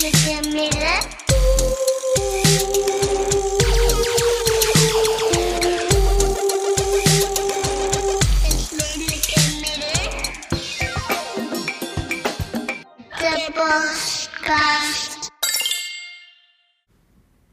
redelijke midden.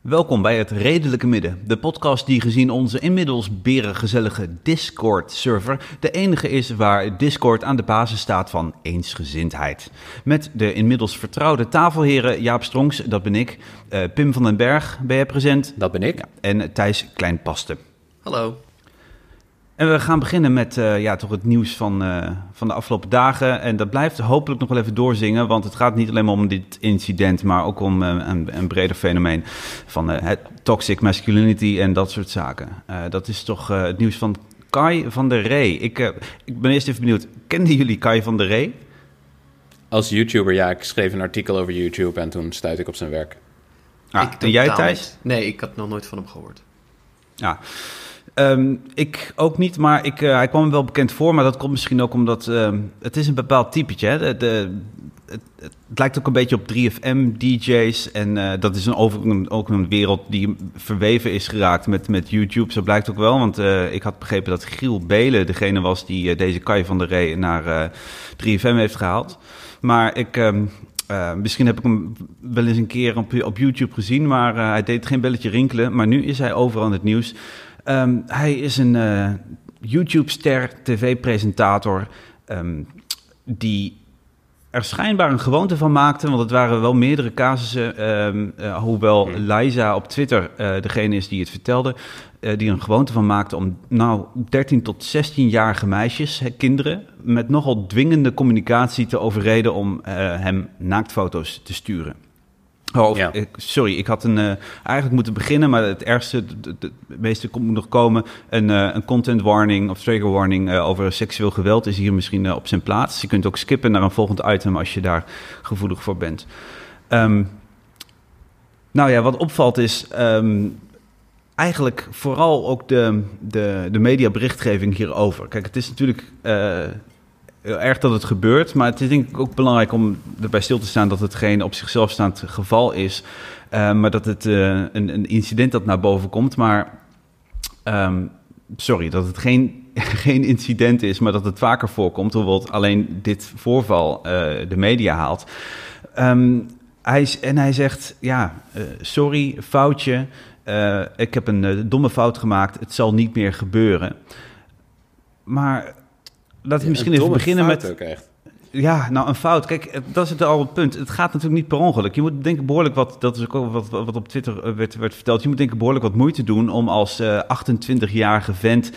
Welkom bij het Redelijke Midden, de podcast die gezien onze inmiddels berengezellige Discord-server de enige is waar Discord aan de basis staat van eensgezindheid. Met de inmiddels vertrouwde tafelheren Jaap Strongs, dat ben ik, eh, Pim van den Berg, ben jij present? Dat ben ik. Ja, en Thijs Kleinpaste. Hallo. En we gaan beginnen met eh, ja, toch het nieuws van, eh, van de afgelopen dagen. En dat blijft hopelijk nog wel even doorzingen, want het gaat niet alleen maar om dit incident, maar ook om eh, een, een breder fenomeen van eh, het toxic masculinity en dat soort zaken. Eh, dat is toch eh, het nieuws van Kai van der Rey. Ik, ik ben eerst even benieuwd, kenden jullie Kai van der Rey? Als YouTuber, ja, ik schreef een artikel over YouTube en toen stuitte ik op zijn werk. Ah, Ik en jij Thijs? niet. Nee, ik had nog nooit van hem gehoord. Ja. Ehm, ik ook niet, maar ik, eh, hij kwam wel bekend voor. Maar dat komt misschien ook omdat ehm, het is een bepaald typetje. Hè? Het, het lijkt ook een beetje op 3FM-DJ's. En eh, dat is een, over, ook een wereld die verweven is geraakt met, met YouTube. Zo blijkt ook wel, want eh, ik had begrepen dat Giel Belen degene was die deze Kai van der Rey naar eh, 3FM heeft gehaald. Maar ik... ehm, eh, misschien heb ik hem wel eens een keer op, op YouTube gezien, maar hij deed geen belletje rinkelen. Maar nu is hij overal in het nieuws. Ehm, hij is een eh, YouTube-ster, tv-presentator, ehm, die er schijnbaar een gewoonte van maakte. Want het waren wel meerdere casussen, ehm, eh, hoewel Liza op Twitter eh, degene is die het vertelde. die er een gewoonte van maakte om nou 13 tot 16-jarige meisjes, hè, kinderen, met nogal dwingende communicatie te overreden om hem naaktfoto's te sturen. Oh, Ja. sorry, ik had een, eh, eigenlijk moeten beginnen, maar het ergste, het meeste komt nog komen. Een, eh, een content warning of trigger warning eh, over seksueel geweld is hier misschien op zijn plaats. Je kunt ook skippen naar een volgend item als je daar gevoelig voor bent. Ehm, nou ja, wat opvalt is ehm, eigenlijk vooral ook de, de, de mediaberichtgeving hierover. Kijk, het is natuurlijk erg dat het gebeurt, maar het is denk ik ook belangrijk om erbij stil te staan dat het geen op zichzelf staand geval is, eh, maar dat het eh, een, een incident dat naar boven komt. Maar ehm, sorry, dat het geen, geen incident is, maar dat het vaker voorkomt, hoewel alleen dit voorval eh, de media haalt. Ehm, hij, en hij zegt, ja, sorry, foutje. Ik heb een domme fout gemaakt. Het zal niet meer gebeuren. Maar laten we misschien even beginnen met... ook echt. Ja, nou een fout. Kijk, het- dat is het al het punt. Het gaat natuurlijk niet per ongeluk. Je moet denken behoorlijk wat, dat is ook wat, wat op Twitter eh, werd, werd verteld. Je moet denken behoorlijk wat moeite doen om als eh 28-jarige vent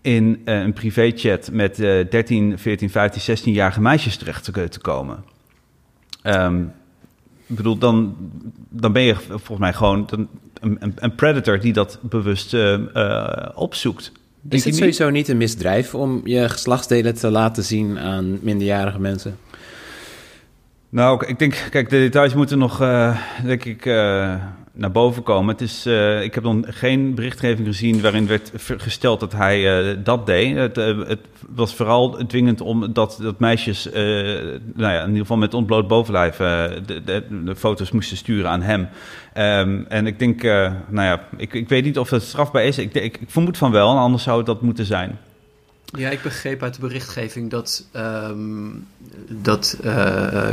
in eh, een privéchat met eh 13, 14, 15, 16-jarige meisjes terecht te, te komen. Ehm, ik bedoel, dan, dan ben je volgens mij gewoon een, een, een predator die dat bewust eh, eh, opzoekt. Is het niet? sowieso niet een misdrijf om je geslachtsdelen te laten zien aan minderjarige mensen? Nou, ik denk, kijk, de details moeten nog, eh, denk ik, eh, naar boven komen. Het is, eh, ik heb nog geen berichtgeving gezien waarin werd gesteld dat hij eh, dat deed. Het, eh, het was vooral dwingend om dat, dat meisjes, nou ja, in ieder geval met ontbloot bovenlijf, de, de, de foto's moesten sturen aan hem. Ehm, en ik denk, nou ja, ik, ik weet niet of dat strafbaar is. Ik, ik, ik vermoed van wel, anders zou het dat moeten zijn. Ja, ik begreep uit de berichtgeving dat, ehm, dat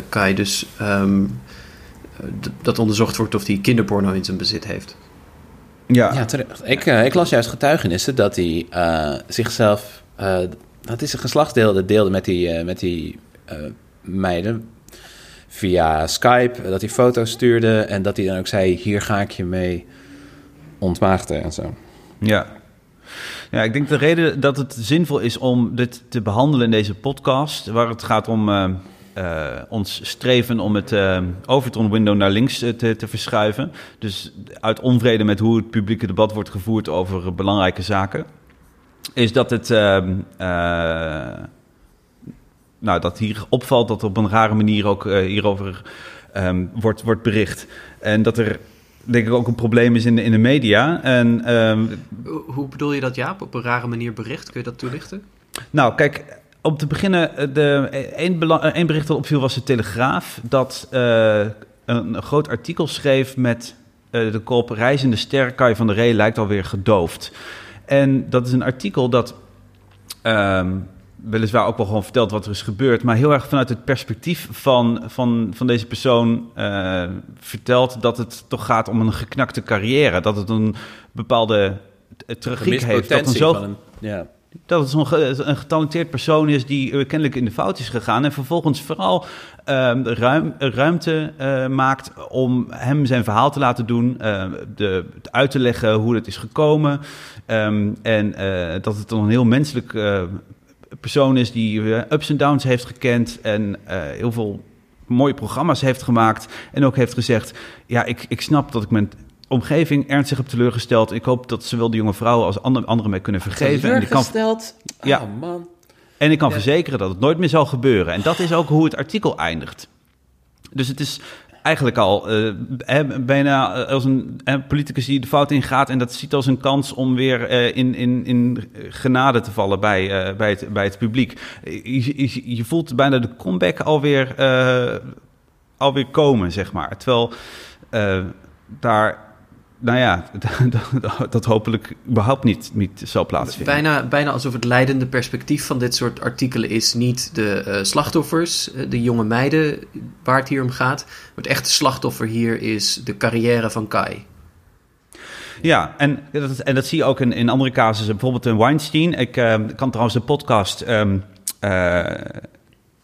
Kai dus ehm, dat onderzocht wordt of hij kinderporno in zijn bezit heeft. Ja, Ja, terecht. Ik, eh, ik las juist getuigenissen dat hij eh, zichzelf... eh, dat is een geslachtsdeel dat deelde met die, eh, met die eh, meiden via Skype. Dat hij foto's stuurde en dat hij dan ook zei... hier ga ik je mee ontmaagden en zo. Ja. Ja, ik denk de reden dat het zinvol is om dit te behandelen in deze podcast, waar het gaat om eh, ons streven om het eh Overton-window naar links eh, te, te verschuiven. Dus uit onvrede met hoe het publieke debat wordt gevoerd over belangrijke zaken, is dat het. ehm, eh, nou, dat hier opvalt dat er op een rare manier ook hierover ehm, wordt, wordt bericht. En dat er denk ik ook een probleem is in de, in de media. En ehm, Hoe- Hoe bedoel je dat, Jaap? Op een rare manier bericht? Kun je dat toelichten? nou, kijk, om te beginnen, eh, de, één, bela- eh, bericht dat opviel was de Telegraaf. Dat eh, een, een groot artikel schreef met eh, de kop... Reizende ster Kai van der Ree lijkt alweer gedoofd. En dat is een artikel dat... ehm, weliswaar ook wel gewoon vertelt wat er is gebeurd... maar heel erg vanuit het perspectief van, van, van deze persoon eh, vertelt... dat het toch gaat om een geknakte carrière. Dat het een bepaalde eh, tragiek heeft. Dat een zo van een, ja. Dat het ge- een getalenteerd persoon is die eh, kennelijk in de fout is gegaan. En vervolgens vooral ehm, ruim, ruimte eh, maakt om hem zijn verhaal te laten doen. eh, de, uit te leggen hoe het is gekomen. Ehm, en eh, dat het een heel menselijk eh, persoon is die eh, ups en downs heeft gekend. En eh, heel veel mooie programma's heeft gemaakt. En ook heeft gezegd: Ja, ik, ik snap dat ik mijn omgeving ernstig heb teleurgesteld. Ik hoop dat zowel de jonge vrouwen als andere, anderen mij kunnen vergeven. En ik kan. Ja. Oh man. en ik kan verzekeren dat het nooit meer zal gebeuren. En dat is ook hoe het artikel eindigt. Dus het is eigenlijk al eh, bijna eh, als een politicus die de fout ingaat... en dat ziet als een kans om weer eh, in, in, in genade te vallen bij, bij, het, bij het publiek. Je, je, je voelt bijna de comeback alweer, alweer komen, zeg maar. Terwijl daar... Nou ja, dat, dat hopelijk überhaupt niet, niet zal plaatsvinden. Bijna, bijna alsof het leidende perspectief van dit soort artikelen is niet de eh, slachtoffers, eh, de jonge meiden waar het hier om gaat. Maar het echte slachtoffer hier is de carrière van Kai. Ja, en dat, en dat zie je ook in, in andere casussen. Bijvoorbeeld in Weinstein. Ik eh, kan trouwens de podcast ehm, eh,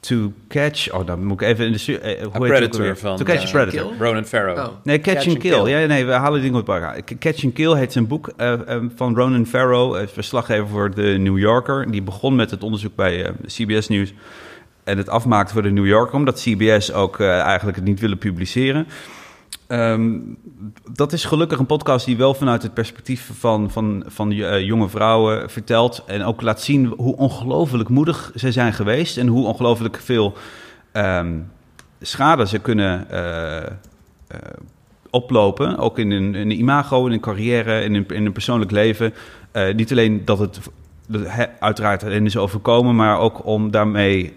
To Catch... Oh, dan moet ik even in de... eh, hoe heet het ook Predator alweer? van, To Catch a Predator. Kill? Ronan Farrow. Oh. Nee, Catch, Catch and and Kill. Kill. Ja, nee, we halen dingen op elkaar. Catch and Kill heet zijn boek eh, van Ronan Farrow, verslaggever voor de New Yorker. Die begon met het onderzoek bij CBS News en het afmaakte voor de New Yorker, omdat CBS ook eigenlijk het niet willen publiceren. Ehm, dat is gelukkig een podcast die wel vanuit het perspectief van, van, van eh, jonge vrouwen vertelt. En ook laat zien hoe ongelooflijk moedig ze zijn geweest. En hoe ongelooflijk veel ehm, schade ze kunnen eh, eh, oplopen. Ook in hun, in imago, in hun carrière, in hun, in hun persoonlijk leven. Niet alleen dat het dat he- uiteraard hen is overkomen, maar ook om daarmee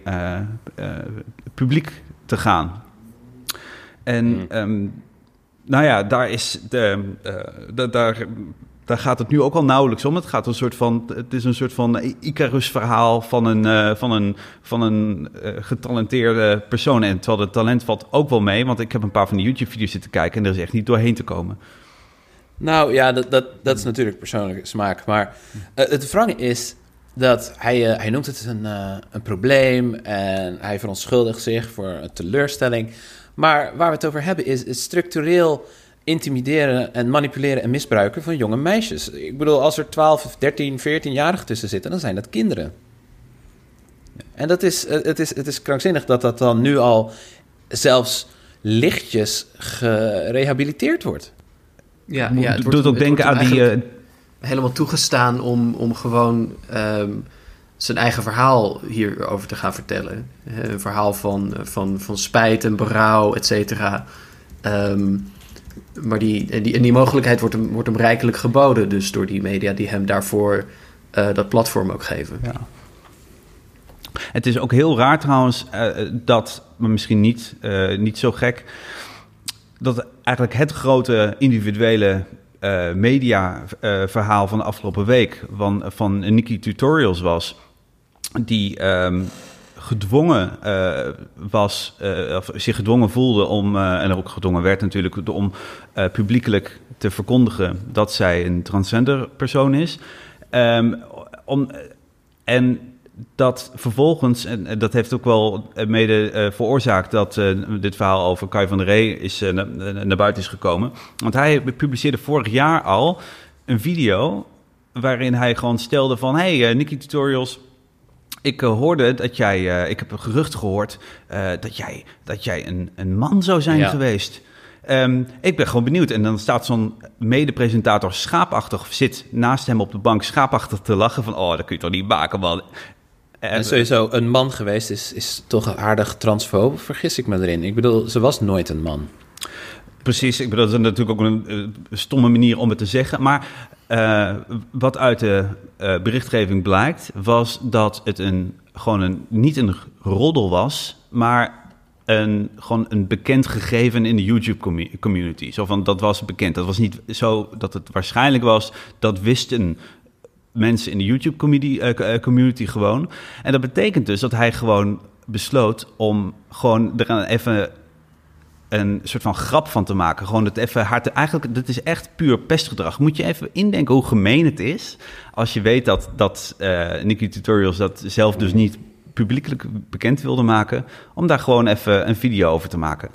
publiek te gaan. En Mm. Nou ja, daar is de, eh, da- daar, daar gaat het nu ook al nauwelijks om. Het gaat een soort van, het is een soort van Icarus-verhaal van een, eh, van een, van een eh, getalenteerde persoon. En terwijl het talent valt ook wel mee, want ik heb een paar van die YouTube-video's zitten kijken en er is echt niet doorheen te komen. Nou ja, dat, dat, dat is natuurlijk persoonlijke smaak. Maar het wrange is dat hij, hij noemt het een, een probleem en hij verontschuldigt zich voor een teleurstelling. Maar waar we het over hebben is het structureel intimideren en manipuleren en misbruiken van jonge meisjes. Ik bedoel, als er 12, 13, 14-jarigen tussen zitten, dan zijn dat kinderen. En dat is, eh, het, is, het is krankzinnig dat dat dan nu al zelfs lichtjes gerehabiliteerd wordt. Ja, Moet- ja, het doet ook denken aan die... eh, helemaal toegestaan om, om gewoon ehm, zijn eigen verhaal hierover te gaan vertellen. Eh, Een verhaal van, van, van spijt en berouw, et cetera. Ehm, maar die, en die, en die mogelijkheid wordt hem, wordt hem rijkelijk geboden, dus door die media die hem daarvoor eh, dat platform ook geven. Ja. Het is ook heel raar trouwens eh, dat, maar misschien niet, eh, niet zo gek, dat eigenlijk het grote individuele eh mediaverhaal van de afgelopen week van, van Nikki Tutorials was, die ehm, gedwongen eh, was, eh, of zich gedwongen voelde om, eh, en ook gedwongen werd natuurlijk, om publiekelijk te verkondigen dat zij een transgender persoon is. Ehm, om, en dat vervolgens, en dat heeft ook wel mede veroorzaakt dat dit verhaal over Kai van der Ree is, na- na- naar buiten is gekomen. Want hij publiceerde vorig jaar al een video waarin hij gewoon stelde van... hey, Nikki Tutorials, ik eh, hoorde dat jij... eh, ik heb een gerucht gehoord eh, dat jij, dat jij een, een man zou zijn Ja. geweest. Ehm, ik ben gewoon benieuwd. En dan staat zo'n mede-presentator schaapachtig... zit naast hem op de bank schaapachtig te lachen van... oh, dat kun je toch niet maken, man. En sowieso, een man geweest is, is toch aardig transfoob, vergis ik me erin. Ik bedoel, ze was nooit een man. Precies, ik bedoel, dat is natuurlijk ook een eh, stomme manier om het te zeggen. Maar eh, wat uit de eh, berichtgeving blijkt, was dat het een, gewoon een, niet een roddel was, maar een, gewoon een bekend gegeven in de YouTube-community. Zo van, dat was bekend. Dat was niet zo dat het waarschijnlijk was. Dat wisten mensen in de YouTube-community gewoon. En dat betekent dus dat hij gewoon besloot om gewoon er even een soort van grap van te maken. Gewoon het even hard. Eigenlijk, dat is echt puur pestgedrag. Moet je even indenken hoe gemeen het is. Als je weet dat, dat uh, Nicky Tutorials dat zelf dus niet publiekelijk bekend wilde maken. Om daar gewoon even een video over te maken.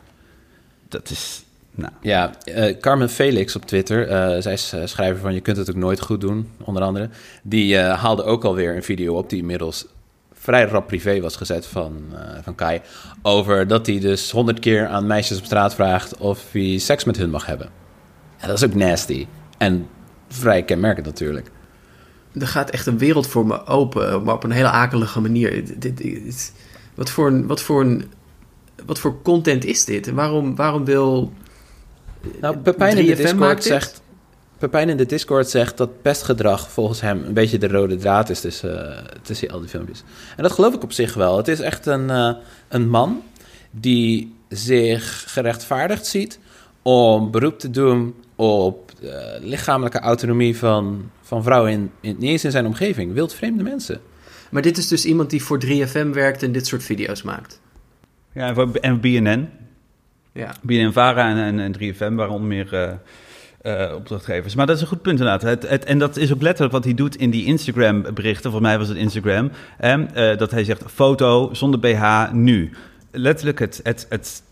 Dat is. Nou. Ja, uh, Carmen Felix op Twitter, uh, zij is schrijver van Je kunt het ook nooit goed doen, onder andere. Die haalde ook alweer een video op die inmiddels vrij rap privé was gezet van, uh, van Kai. Over dat hij dus honderd keer aan meisjes op straat vraagt of hij seks met hun mag hebben. En dat is ook nasty. En vrij kenmerkend natuurlijk. Er gaat echt een wereld voor me open, maar op een hele akelige manier. Dit, dit, wat, voor een, wat, voor een, wat voor content is dit? En waarom, waarom wil. Nou, Pepijn in de Discord zegt. Pepijn in de Discord zegt dat pestgedrag volgens hem een beetje de rode draad is tussen, uh, tussen al die filmpjes. En dat geloof ik op zich wel. Het is echt een, uh, een man die zich gerechtvaardigd ziet om beroep te doen op uh, lichamelijke autonomie van, van vrouwen in, in, niet eens in zijn omgeving, wildvreemde mensen. Maar dit is dus iemand die voor 3FM werkt en dit soort video's maakt? Ja, en BNN. Ja. BNN-Vara en, en, en 3FM, waaronder meer uh, opdrachtgevers. Maar dat is een goed punt inderdaad. Het, het, en dat is ook letterlijk wat hij doet in die Instagram-berichten. Volgens mij was het Instagram. uh, dat hij zegt, foto zonder BH nu. Letterlijk het, het, het,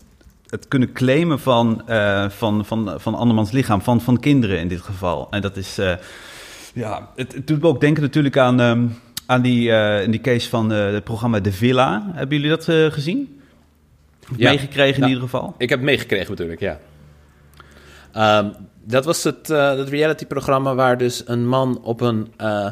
het kunnen claimen van, uh, van, van, van andermans lichaam. Van, van kinderen in dit geval. En dat is... ja, het, het, doet me ook denken natuurlijk aan, um, aan die, in die case van het programma De Villa. Hebben jullie dat gezien? Ja. Meegekregen in nou, ieder geval? Ik heb meegekregen natuurlijk, ja. Um, dat was het, uh, het reality-programma waar dus een man op een uh,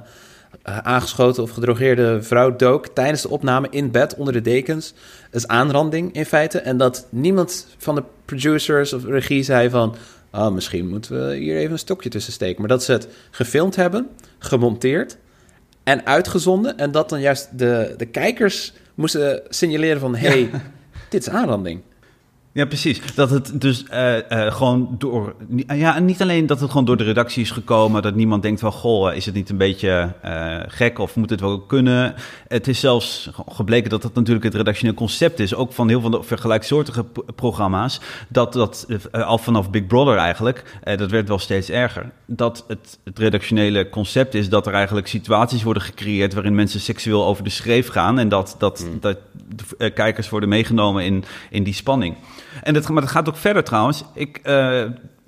aangeschoten of gedrogeerde vrouw dook tijdens de opname in bed onder de dekens. Dat is aanranding in feite. En dat niemand van de producers of regie zei van... Oh, misschien moeten we hier even een stokje tussen steken. Maar dat ze het gefilmd hebben, gemonteerd en uitgezonden. En dat dan juist de, de kijkers moesten signaleren van... hey, ja. dit is aanranding. Ja, precies. Dat het dus uh, uh, gewoon door. Ja, niet alleen dat het gewoon door de redactie is gekomen. Dat niemand denkt van goh, is het niet een beetje uh, gek of moet het wel kunnen? Het is zelfs gebleken dat dat natuurlijk het redactioneel concept is. Ook van heel veel vergelijksoortige programma's. Dat dat al vanaf Big Brother eigenlijk, dat werd wel steeds erger. Dat het, het redactionele concept is dat er eigenlijk situaties worden gecreëerd waarin mensen seksueel over de schreef gaan. En dat, dat, mm. dat de kijkers worden meegenomen in, in die spanning. En dat, maar dat gaat ook verder trouwens. Ik, uh,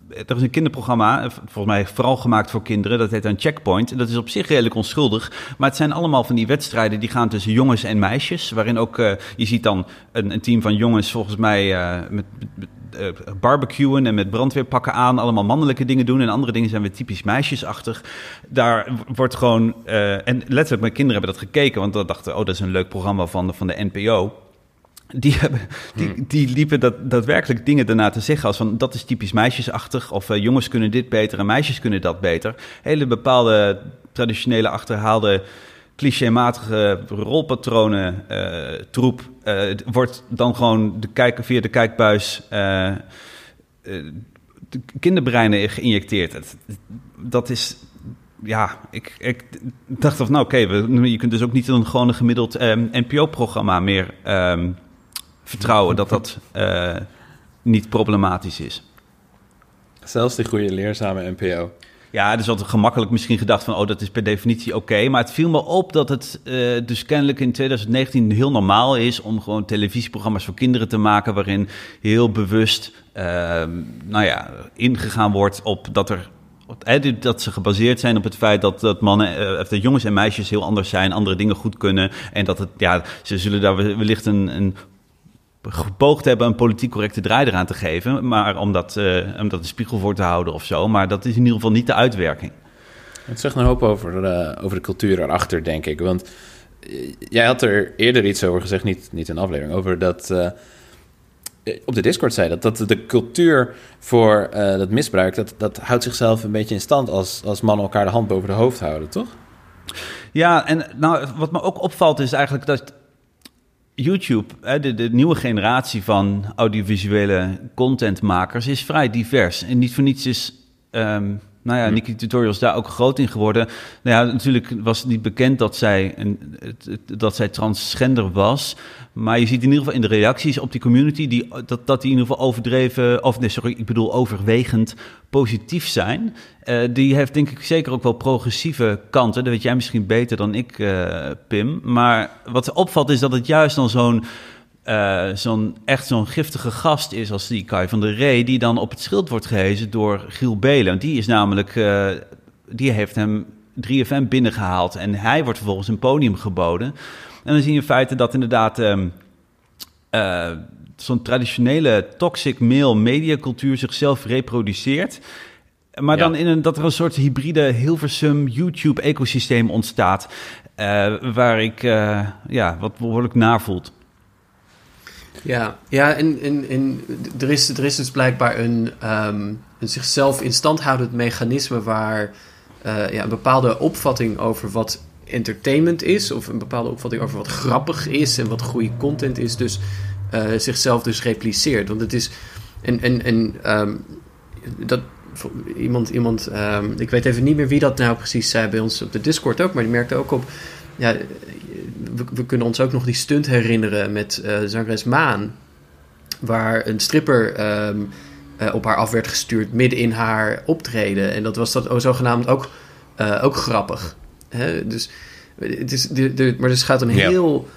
er is een kinderprogramma, volgens mij vooral gemaakt voor kinderen. Dat heet een Checkpoint. Dat is op zich redelijk onschuldig. Maar het zijn allemaal van die wedstrijden die gaan tussen jongens en meisjes. Waarin ook, uh, je ziet dan een, een, team van jongens volgens mij met, met barbecuen en met brandweerpakken aan. Allemaal mannelijke dingen doen. En andere dingen zijn weer typisch meisjesachtig. Daar wordt gewoon, en letterlijk mijn kinderen hebben dat gekeken. Want dat dachten, oh dat is een leuk programma van van de NPO die, hebben, die, hmm. die liepen dat, daadwerkelijk dingen daarna te zeggen als van dat is typisch meisjesachtig of uh, jongens kunnen dit beter en meisjes kunnen dat beter. Hele bepaalde traditionele achterhaalde clichématige rolpatronen uh, troep uh, wordt dan gewoon de kijker via de kijkbuis de kinderbreinen geïnjecteerd. Dat is ja, ik, ik dacht van nou oké, okay, je kunt dus ook niet een gewoon een gemiddeld um, NPO-programma meer um, vertrouwen dat dat uh, niet problematisch is. Zelfs die goede leerzame NPO. Ja, dus wat gemakkelijk misschien gedacht van, oh, dat is per definitie oké. Maar het viel me op dat het uh, dus kennelijk in 2019 heel normaal is om gewoon televisieprogramma's voor kinderen te maken, waarin heel bewust, uh, nou ja, ingegaan wordt op dat er dat ze gebaseerd zijn op het feit dat, dat mannen, of dat jongens en meisjes heel anders zijn, andere dingen goed kunnen. En dat het, ja, ze zullen daar wellicht een, een gepoogd hebben een politiek correcte draai eraan te geven. Maar om dat, uh, om dat een spiegel voor te houden of zo. Maar dat is in ieder geval niet de uitwerking. Het zegt een hoop over, uh, over de cultuur erachter, denk ik. Want uh, jij had er eerder iets over gezegd, niet, niet in aflevering, over dat. op de Discord zei dat, dat de cultuur voor dat misbruik, dat, dat houdt zichzelf een beetje in stand als, als mannen elkaar de hand boven de hoofd houden, toch? Ja, en nou, wat me ook opvalt is eigenlijk dat YouTube, de, de nieuwe generatie van audiovisuele contentmakers, is vrij divers. En niet voor niets is, ehm, nou ja, Nikki Tutorials daar ook groot in geworden. Nou ja, natuurlijk was het niet bekend dat zij, een, dat zij transgender was. Maar je ziet in ieder geval in de reacties op die community die, dat, dat die in ieder geval overdreven, of nee, sorry, ik bedoel overwegend positief zijn. Eh, die heeft denk ik zeker ook wel progressieve kanten. Dat weet jij misschien beter dan ik, eh, Pim. Maar wat opvalt is dat het juist dan zo'n eh, zo'n echt zo'n giftige gast is als die Kai van der Ree, die dan op het schild wordt gehezen door Giel Belen. Die is namelijk, eh, die heeft hem 3FM binnengehaald en hij wordt vervolgens een podium geboden. En dan zie je in feite dat inderdaad ehm, eh, zo'n traditionele toxic male mediacultuur zichzelf reproduceert. Maar Ja. dan in een, dat er een soort hybride Hilversum YouTube-ecosysteem ontstaat. eh, waar ik ja, wat behoorlijk naar voelt. Ja, ja en, en, en er, is, er is dus blijkbaar een, ehm, een zichzelf in stand houdend mechanisme waar eh, ja, een bepaalde opvatting over wat entertainment is, of een bepaalde opvatting over wat grappig is en wat goede content is, dus eh, zichzelf dus repliceert. Want het is. En, en, en ehm, dat. Iemand, iemand ehm, ik weet even niet meer wie dat nou precies zei bij ons op de Discord ook, maar die merkte ook op. Ja, we, we kunnen ons ook nog die stunt herinneren met eh zangeres Maan. Waar een stripper ehm, eh, op haar af werd gestuurd midden in haar optreden. En dat was dat zogenaamd ook, eh, ook grappig. Hè? Dus, het is, de, de, maar er gaat een Ja. heel...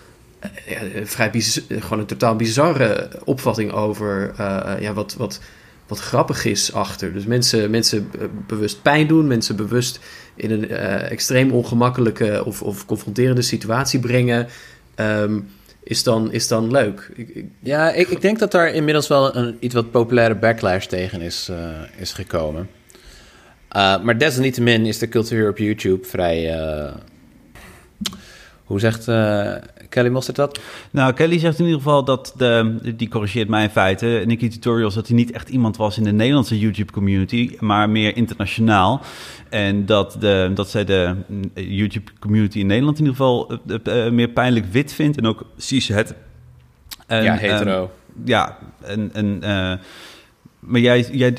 ja, vrij biz- gewoon een totaal bizarre opvatting over ja, wat, wat, wat grappig is achter. Dus mensen, mensen bewust pijn doen, mensen bewust in een eh, extreem ongemakkelijke of, of confronterende situatie brengen, ehm, is, dan, is dan leuk. Ja, ik, ik denk dat daar inmiddels wel een iets wat populaire backlash tegen is, eh, is gekomen. Uh, maar desalniettemin is de cultuur op YouTube vrij... Hoe zegt Kelly Mostert dat? Nou, Kelly zegt in ieder geval dat, de, die corrigeert mij in feite, Nicky Tutorials, dat hij niet echt iemand was in de Nederlandse YouTube-community, maar meer internationaal. En dat, de, dat zij de YouTube-community in Nederland in ieder geval uh, uh, meer pijnlijk wit vindt en ook cis-het. En, ja, hetero. Um, ja, en... en uh, maar jij, jij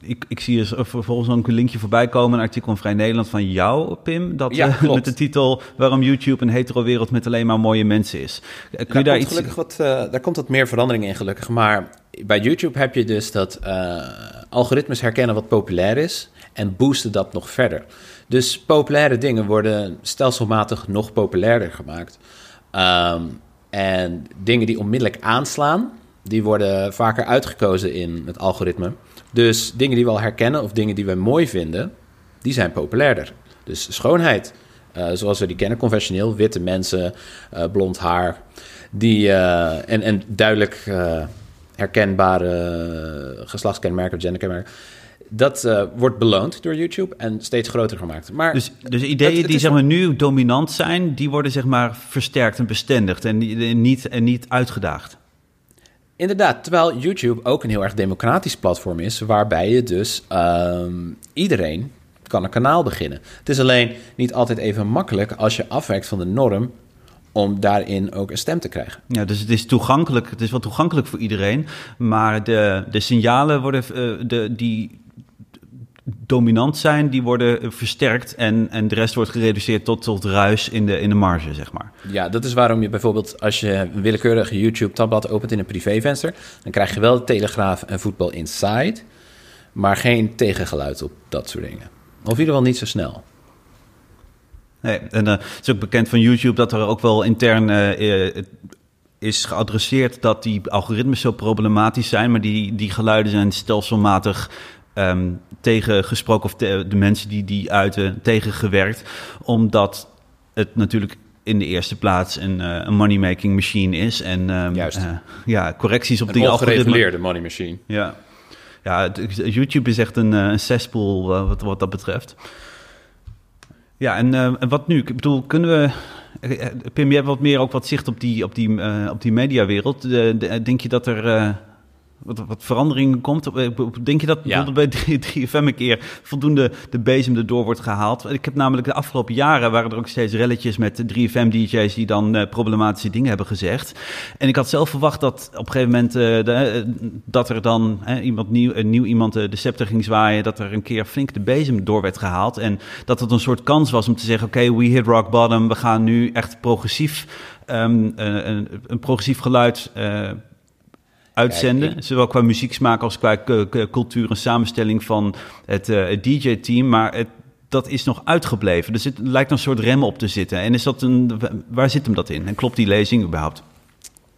ik, ik zie er vervolgens ook een linkje voorbij komen, een artikel in Vrij Nederland van jou, Pim, dat ja, uh, met de titel Waarom YouTube een hetero wereld met alleen maar mooie mensen is. Kun je daar, daar iets... Gelukkig wat, uh, daar komt wat meer verandering in, gelukkig. Maar bij YouTube heb je dus dat uh, algoritmes herkennen wat populair is en boosten dat nog verder. Dus populaire dingen worden stelselmatig nog populairder gemaakt. Um, en dingen die onmiddellijk aanslaan, die worden vaker uitgekozen in het algoritme. Dus dingen die we al herkennen of dingen die we mooi vinden, die zijn populairder. Dus schoonheid, uh, zoals we die kennen, conventioneel, witte mensen, uh, blond haar, die, uh, en, en duidelijk herkenbare geslachtskenmerken, genderkenmerken. Dat wordt beloond door YouTube en steeds groter gemaakt. Maar dus, dus ideeën het, het die zeg maar, nu dominant zijn, die worden zeg maar, versterkt en bestendigd en niet, en niet uitgedaagd. Inderdaad, terwijl YouTube ook een heel erg democratisch platform is, waarbij je dus um, iedereen kan een kanaal beginnen. Het is alleen niet altijd even makkelijk als je afwijkt van de norm om daarin ook een stem te krijgen. Ja, dus het is toegankelijk, het is wel toegankelijk voor iedereen, maar de, de signalen worden, uh, de, die dominant zijn, die worden versterkt en, en de rest wordt gereduceerd tot, tot ruis in de, in de marge, zeg maar. Ja, dat is waarom je bijvoorbeeld als je een willekeurig YouTube-tabblad opent in een privévenster, dan krijg je wel de Telegraaf en Voetbal Inside, maar geen tegengeluid op dat soort dingen. Of in ieder geval niet zo snel. Nee, en uh, het is ook bekend van YouTube dat er ook wel intern uh, is geadresseerd dat die algoritmes zo problematisch zijn, maar die, die geluiden zijn stelselmatig um, tegengesproken, of de, de mensen die die uiten tegengewerkt, omdat het natuurlijk in de eerste plaats een, uh, een money-making machine is. En um, Juist. Uh, ja, correcties op een die algoritme. money machine. Ja, ja YouTube is echt een, uh, een cesspool wat, wat dat betreft. Ja, en, en wat nu? Ik bedoel, kunnen we... Pim, jij hebt wat meer ook wat zicht op die, op die, op die mediawereld. Denk je dat er... wat, wat verandering komt. Denk je dat Ja. bijvoorbeeld bij 3FM een keer voldoende de bezem erdoor wordt gehaald? Ik heb namelijk de afgelopen jaren waren er ook steeds relletjes met 3FM-DJ's die dan eh, problematische dingen hebben gezegd. En ik had zelf verwacht dat op een gegeven moment eh, de, eh, dat er dan iemand nieuw, een nieuw iemand de scepter ging zwaaien, dat er een keer flink de bezem door werd gehaald. En dat het een soort kans was om te zeggen: oké, we hit rock bottom, we gaan nu echt progressief, ehm, een, een, een progressief geluid. Uitzenden. Kijk, Zowel qua muzieksmaak als qua cultuur en samenstelling van het, eh, het DJ-team. Maar het, dat is nog uitgebleven. Er zit, lijkt een soort rem op te zitten. En is dat een, waar zit hem dat in? En klopt die lezing überhaupt?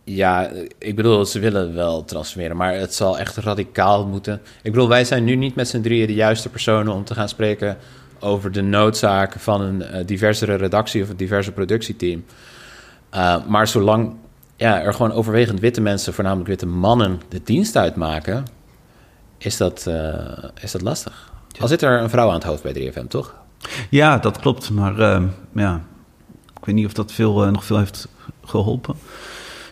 Ja, ik bedoel, ze willen wel transformeren, maar het zal echt radicaal moeten. Ik bedoel, wij zijn nu niet met z'n drieën de juiste personen om te gaan spreken over de noodzaak van een eh, diversere redactie of een diverse productieteam. Uh, maar zolang ja, er gewoon overwegend witte mensen, voornamelijk witte mannen, de dienst uitmaken, is dat, uh, is dat lastig. Al zit er een vrouw aan het hoofd bij 3FM, toch? Ja, dat klopt. Maar uh, ja, ik weet niet of dat veel, uh, nog veel heeft geholpen.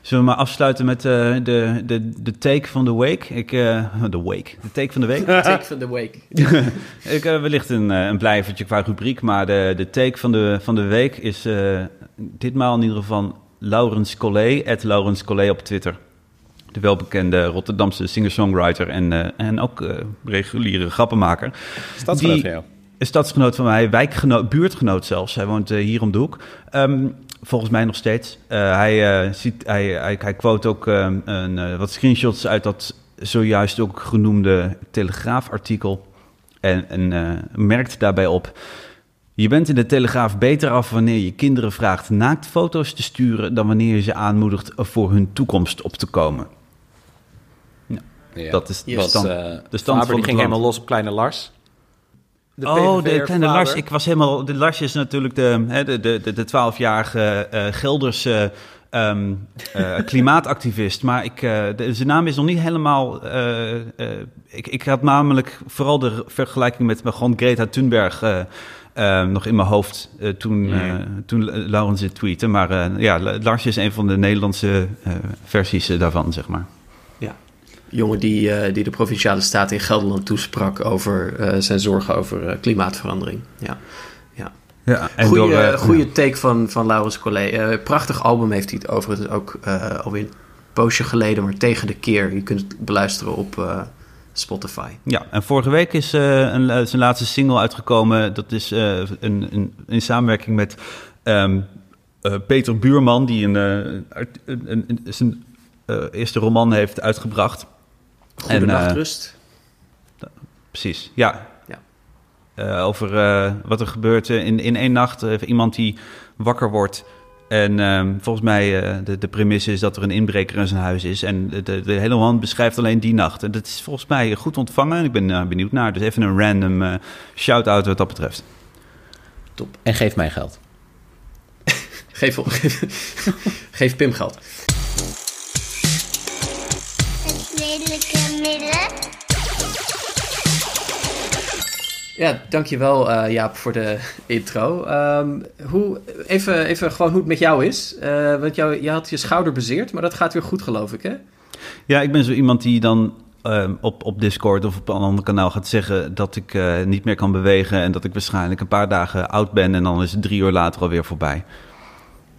Zullen we maar afsluiten met uh, de, de, de take van de week? Ik, uh, de week. De take van de week. De take van de week. ik uh, wellicht een, een blijvertje qua rubriek, maar de, de take van de, van de week is ditmaal in ieder geval Laurens Collet, at Laurens op Twitter. De welbekende Rotterdamse singer-songwriter en, uh, en ook uh, reguliere grappenmaker. Stadsgenoot Die, van jou? Een stadsgenoot van mij, wijkgenoot, buurtgenoot zelfs. Hij woont uh, hier om de hoek. Um, volgens mij nog steeds. hij, ziet, hij, hij, hij quote ook um, een, wat screenshots uit dat zojuist ook genoemde Telegraaf-artikel. En, en merkt daarbij op... Je bent in de Telegraaf beter af wanneer je kinderen vraagt naaktfoto's te sturen... dan wanneer je ze aanmoedigt voor hun toekomst op te komen. Ja, ja. Dat is de stand, uh, de stand van die ging helemaal los op Kleine Lars. De oh, de kleine vader. Lars. Ik was helemaal... De Lars is natuurlijk de, de, de, de 12-jarige uh, Gelderse um, uh, klimaatactivist. Maar ik, uh, de, zijn naam is nog niet helemaal... Uh, ik, ik had namelijk vooral de vergelijking met gewoon Greta Thunberg... Uh, nog in mijn hoofd uh, toen, uh, toen Laurens dit tweette. Maar ja, Lars is een van de Nederlandse versies daarvan, zeg maar. Ja, jongen die, die de Provinciale Staten in Gelderland toesprak over zijn zorgen over klimaatverandering. Ja, ja. ja en goeie, door, goeie take van, van Laurens Collet. prachtig album heeft hij het overigens ook alweer een poosje geleden, maar tegen de keer. Je kunt het beluisteren op... Spotify. Ja, en vorige week is uh, een, zijn laatste single uitgekomen. Dat is uh, een, een, in samenwerking met um, uh, Peter Buurman, die een, een, een zijn eerste roman heeft uitgebracht. Goede nachtrust. precies, ja. ja. over wat er gebeurt in, in één nacht. iemand die wakker wordt en um, volgens mij, uh, de, de premisse is dat er een inbreker in zijn huis is. En de, de, de hele man beschrijft alleen die nacht. En dat is volgens mij goed ontvangen. En ik ben uh, benieuwd naar. Dus even een random uh, shout-out wat dat betreft. Top. En geef mij geld. geef, geef, geef Pim geld. Ja, dankjewel uh, Jaap voor de intro. Um, hoe, even, even gewoon hoe het met jou is. Uh, want jou, je had je schouder bezeerd, maar dat gaat weer goed geloof ik hè? Ja, ik ben zo iemand die dan uh, op, op Discord of op een ander kanaal gaat zeggen dat ik uh, niet meer kan bewegen... en dat ik waarschijnlijk een paar dagen oud ben en dan is het drie uur later alweer voorbij.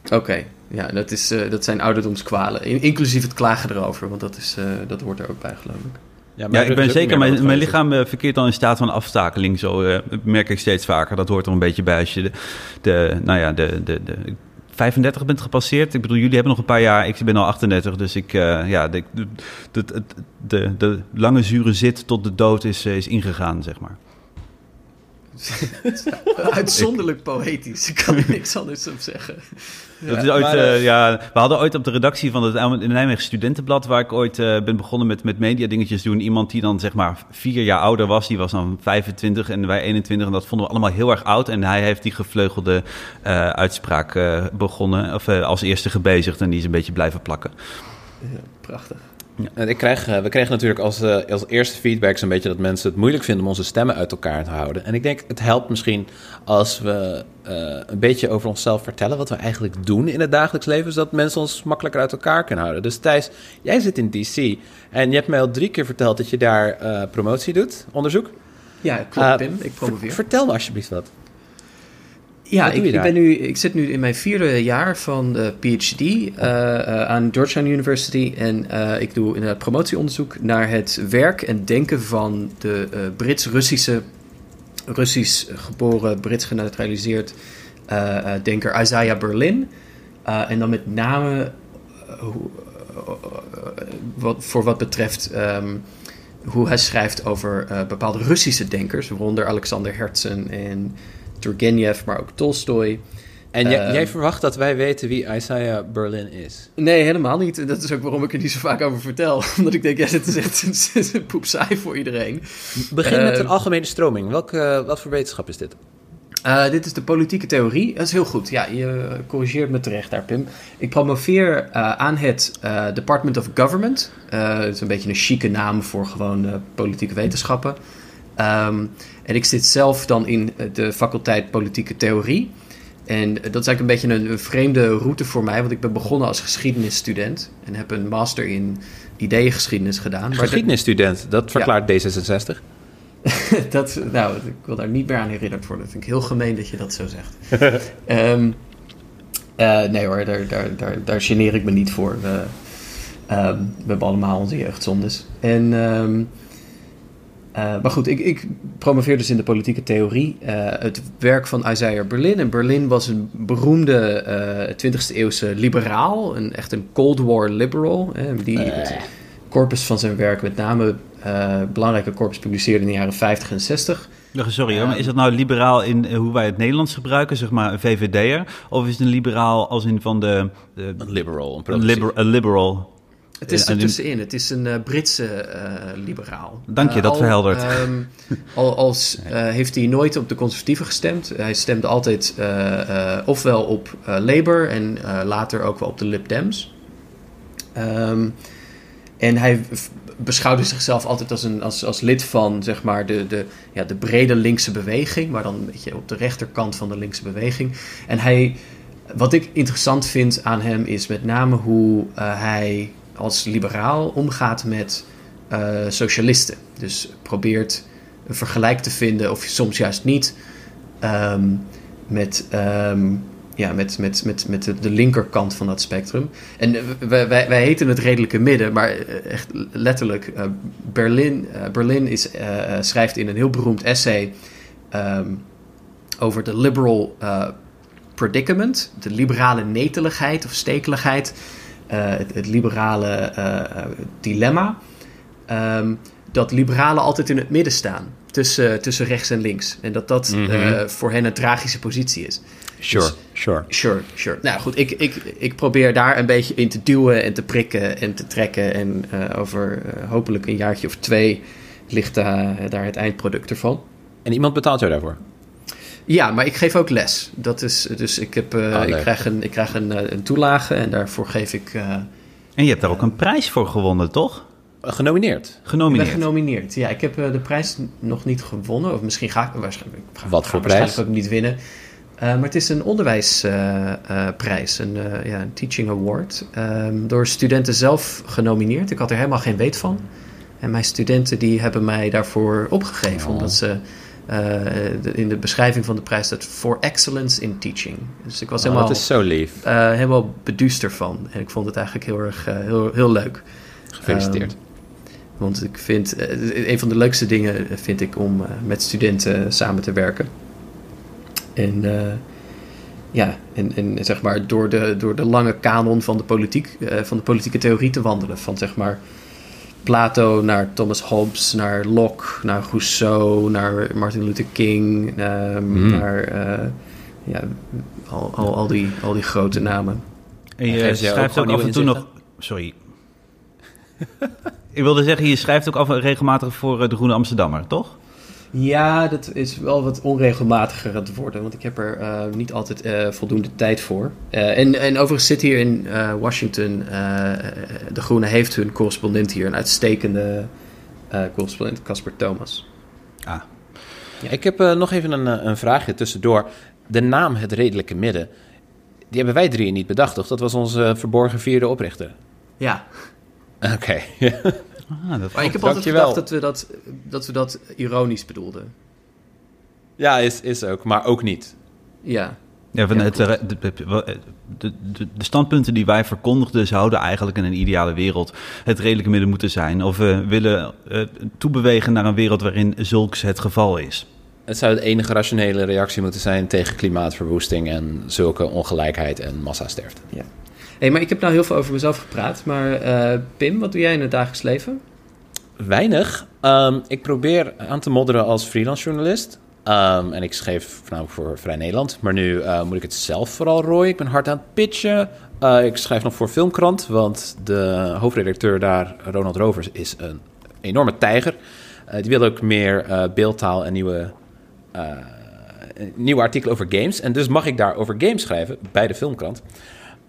Oké, okay. ja, dat, is, uh, dat zijn ouderdomskwalen. In, inclusief het klagen erover, want dat, is, dat hoort er ook bij geloof ik. Ja, ja ik ben zeker, mijn, mijn lichaam uh, verkeert dan in staat van aftakeling. Zo uh, merk ik steeds vaker. Dat hoort er een beetje bij als je de, de nou ja, de, de, de 35 bent gepasseerd. Ik bedoel, jullie hebben nog een paar jaar. Ik ben al 38, dus ik, uh, ja, de, de, de, de, de lange zure zit tot de dood is, is ingegaan, zeg maar. Uitzonderlijk poëtisch. Ik kan er niks anders op zeggen. Ja, dat is ooit, maar, uh, ja, we hadden ooit op de redactie van het Nijmegen Studentenblad, waar ik ooit uh, ben begonnen met, met media dingetjes doen, iemand die dan zeg maar vier jaar ouder was, die was dan 25 en wij 21 en dat vonden we allemaal heel erg oud. En hij heeft die gevleugelde uh, uitspraak begonnen, of als eerste gebezigd en die is een beetje blijven plakken. Ja, prachtig. Ik krijg, eh, we kregen natuurlijk als, eh, als eerste feedback zo'n beetje dat mensen het moeilijk vinden om onze stemmen uit elkaar te houden. En ik denk, het helpt misschien als we eh, een beetje over onszelf vertellen, wat we eigenlijk doen in het dagelijks leven, zodat mensen ons makkelijker uit elkaar kunnen houden. Dus Thijs, jij zit in DC en je hebt mij al drie keer verteld dat je daar promotie doet, onderzoek. Ja, klopt, Pim. Ik promoveer. Vertel me alsjeblieft wat. Ja, ik, ik, ben nu, ik zit nu in mijn vierde jaar van de PhD eh, eh, aan Georgetown University. En eh, ik doe inderdaad promotieonderzoek naar het werk en denken van de Brits-Russische, Russisch geboren, Brits genaturaliseerd eh, denker Isaiah Berlin. En dan met name hoe- wat, voor wat betreft ehm, hoe hij schrijft over bepaalde Russische denkers, waaronder Alexander Herzen en Turgenev, maar ook Tolstoy. En jij, Ehm. jij verwacht dat wij weten wie Isaiah Berlin is? Nee, helemaal niet. En Dat is ook waarom ik er niet zo vaak over vertel. Omdat ik denk, ja, dit is echt een, poepsaai voor iedereen. Begin met Eh, een algemene stroming. Welke, wat voor wetenschap is dit? Eh, dit is de politieke theorie. Dat is heel goed. Ja, je corrigeert me terecht daar, Pim. Ik promoveer eh, aan het eh, Department of Government. Eh, Het is een beetje een chique naam voor gewoon eh, politieke wetenschappen. Ehm, en ik zit zelf dan in eh, de faculteit politieke theorie. En dat is eigenlijk een beetje een, een vreemde route voor mij, want ik ben begonnen als geschiedenisstudent en heb een master in ideeëngeschiedenis gedaan. Geschiedenisstudent, dat verklaart D66. dat, nou, ik wil daar niet meer aan herinnerd worden. Dat vind ik heel gemeen dat je dat zo zegt. Ehm, eh, nee hoor, daar, daar, daar, daar geneer ik me niet voor. We, ehm, we hebben allemaal onze jeugdzondes. En, ehm, eh, maar goed, ik, ik promoveer dus in de politieke theorie. eh, het werk van Isaiah Berlin. En Berlin was een beroemde eh 20e eeuwse liberaal. Een, echt een Cold War liberal. Hè, die het corpus van zijn werk met name eh, belangrijke corpus publiceerde in de jaren 50 en 60. Ja, Sorry hoor, maar is dat nou liberaal in hoe wij het Nederlands gebruiken, zeg maar een VVD'er? Of is het een liberaal als in van de... de Een liberal, een een, progressief. liber, een liberal? Het is en er tussenin. Het is een eh, Britse eh, liberaal. Dank je, Eh, dat al, verheldert. ehm, al als, eh, heeft hij nooit op de conservatieven gestemd. Hij stemde altijd eh, eh, ofwel op eh, Labour en eh, later ook wel op de Lib Dems. Ehm, en hij beschouwde zichzelf altijd als, een, als, als lid van zeg maar, de, de, ja, de brede linkse beweging, maar dan een beetje op de rechterkant van de linkse beweging. En hij, wat ik interessant vind aan hem is met name hoe eh, hij als liberaal omgaat met eh, socialisten. Dus probeert een vergelijk te vinden, of soms juist niet, ehm, met, ehm, ja, met, met, met, met de, linkerkant van dat spectrum. En eh, wij, wij, wij heten het redelijke midden, maar eh, echt letterlijk. Berlin, Berlin is, schrijft in een heel beroemd essay ehm, over de liberal predicament, de liberale neteligheid of stekeligheid, het, het liberale eh, eh, dilemma. Ehm, dat liberalen altijd in het midden staan, tussen, tussen rechts en links. En dat dat Mhm. eh, voor hen een tragische positie is. Sure, sure. Sure, sure. Nou goed, ik, ik, ik probeer daar een beetje in te duwen en te prikken en te trekken. En eh, over eh, hopelijk een jaartje of twee ligt daar daar het eindproduct ervan. En iemand betaalt jou daarvoor? Ja, maar ik geef ook les. Dat is, dus ik, heb, eh, Ah, ik krijg, een, ik krijg een, eh, een toelage en daarvoor geef ik... eh, En je hebt daar ook een prijs voor gewonnen, toch? Eh, Genomineerd. ik ben Genomineerd. genomineerd. Ja, ik heb de prijs nog niet gewonnen. Of misschien ga ik waarschijnlijk, ga, Wat ga voor waarschijnlijk prijs? ook niet winnen. Eh, maar het is een onderwijsprijs, een, eh, ja, een teaching award. ehm, door studenten zelf genomineerd. Ik had er helemaal geen weet van. En mijn studenten die hebben mij daarvoor opgegeven. Oh. Omdat ze de- in de beschrijving van de prijs staat... For excellence in teaching. Dus ik was Oh, helemaal, dat is zo lief. eh, helemaal beduust ervan. En ik vond het eigenlijk heel erg eh, heel, heel leuk. Gefeliciteerd. Want ik vind, eh, een van de leukste dingen vind ik om eh, met studenten samen te werken. En eh, ja, en, en zeg maar door de, door de lange kanon van de politiek, eh, van de politieke theorie te wandelen. Van zeg maar Plato naar Thomas Hobbes, naar Locke, naar Rousseau, naar Martin Luther King, ehm, Hmm. naar eh, ja, al, al, al, die, al die grote namen. En En je ook schrijft ook gewoon af en toe nog... Sorry. Ik wilde zeggen, je schrijft ook af, regelmatig voor eh, de Groene Amsterdammer, toch? Ja, dat is wel wat onregelmatiger aan het worden, want ik heb er eh, niet altijd eh, voldoende tijd voor. Eh, en, en overigens zit hier in eh, Washington, eh, De Groene heeft hun correspondent hier, een uitstekende eh, correspondent, Casper Thomas. Ah, Ik heb eh, nog even een, een vraagje tussendoor. De naam Het Redelijke Midden, die hebben wij drieën niet bedacht, toch? Dat was onze verborgen vierde oprichter. Ja, Oké. ah, dat maar ik heb altijd Dankjewel. gedacht dat we dat, dat we dat ironisch bedoelden. ja, is, is ook, maar ook niet. Ja, Ja, van Ja, het, eh, de, de, de, standpunten die wij verkondigden zouden eigenlijk in een ideale wereld het redelijke midden moeten zijn. Of we willen eh, toebewegen naar een wereld waarin zulks het geval is. Het zou de enige rationele reactie moeten zijn tegen klimaatverwoesting en zulke ongelijkheid en massasterfte. Hey, maar ik heb nou heel veel over mezelf gepraat, maar eh, Pim, wat doe jij in het dagelijks leven? Weinig. Ehm, ik probeer aan te modderen als freelance journalist. Ehm, en ik schreef voornamelijk voor Vrij Nederland. Maar nu eh, moet ik het zelf vooral rooien. Ik ben hard aan het pitchen. Eh, ik schrijf nog voor Filmkrant. Want de hoofdredacteur daar, Ronald Rovers, is een enorme tijger. Die wil ook meer beeldtaal en nieuwe, nieuwe artikelen over games. En dus mag ik daar over games schrijven bij de Filmkrant.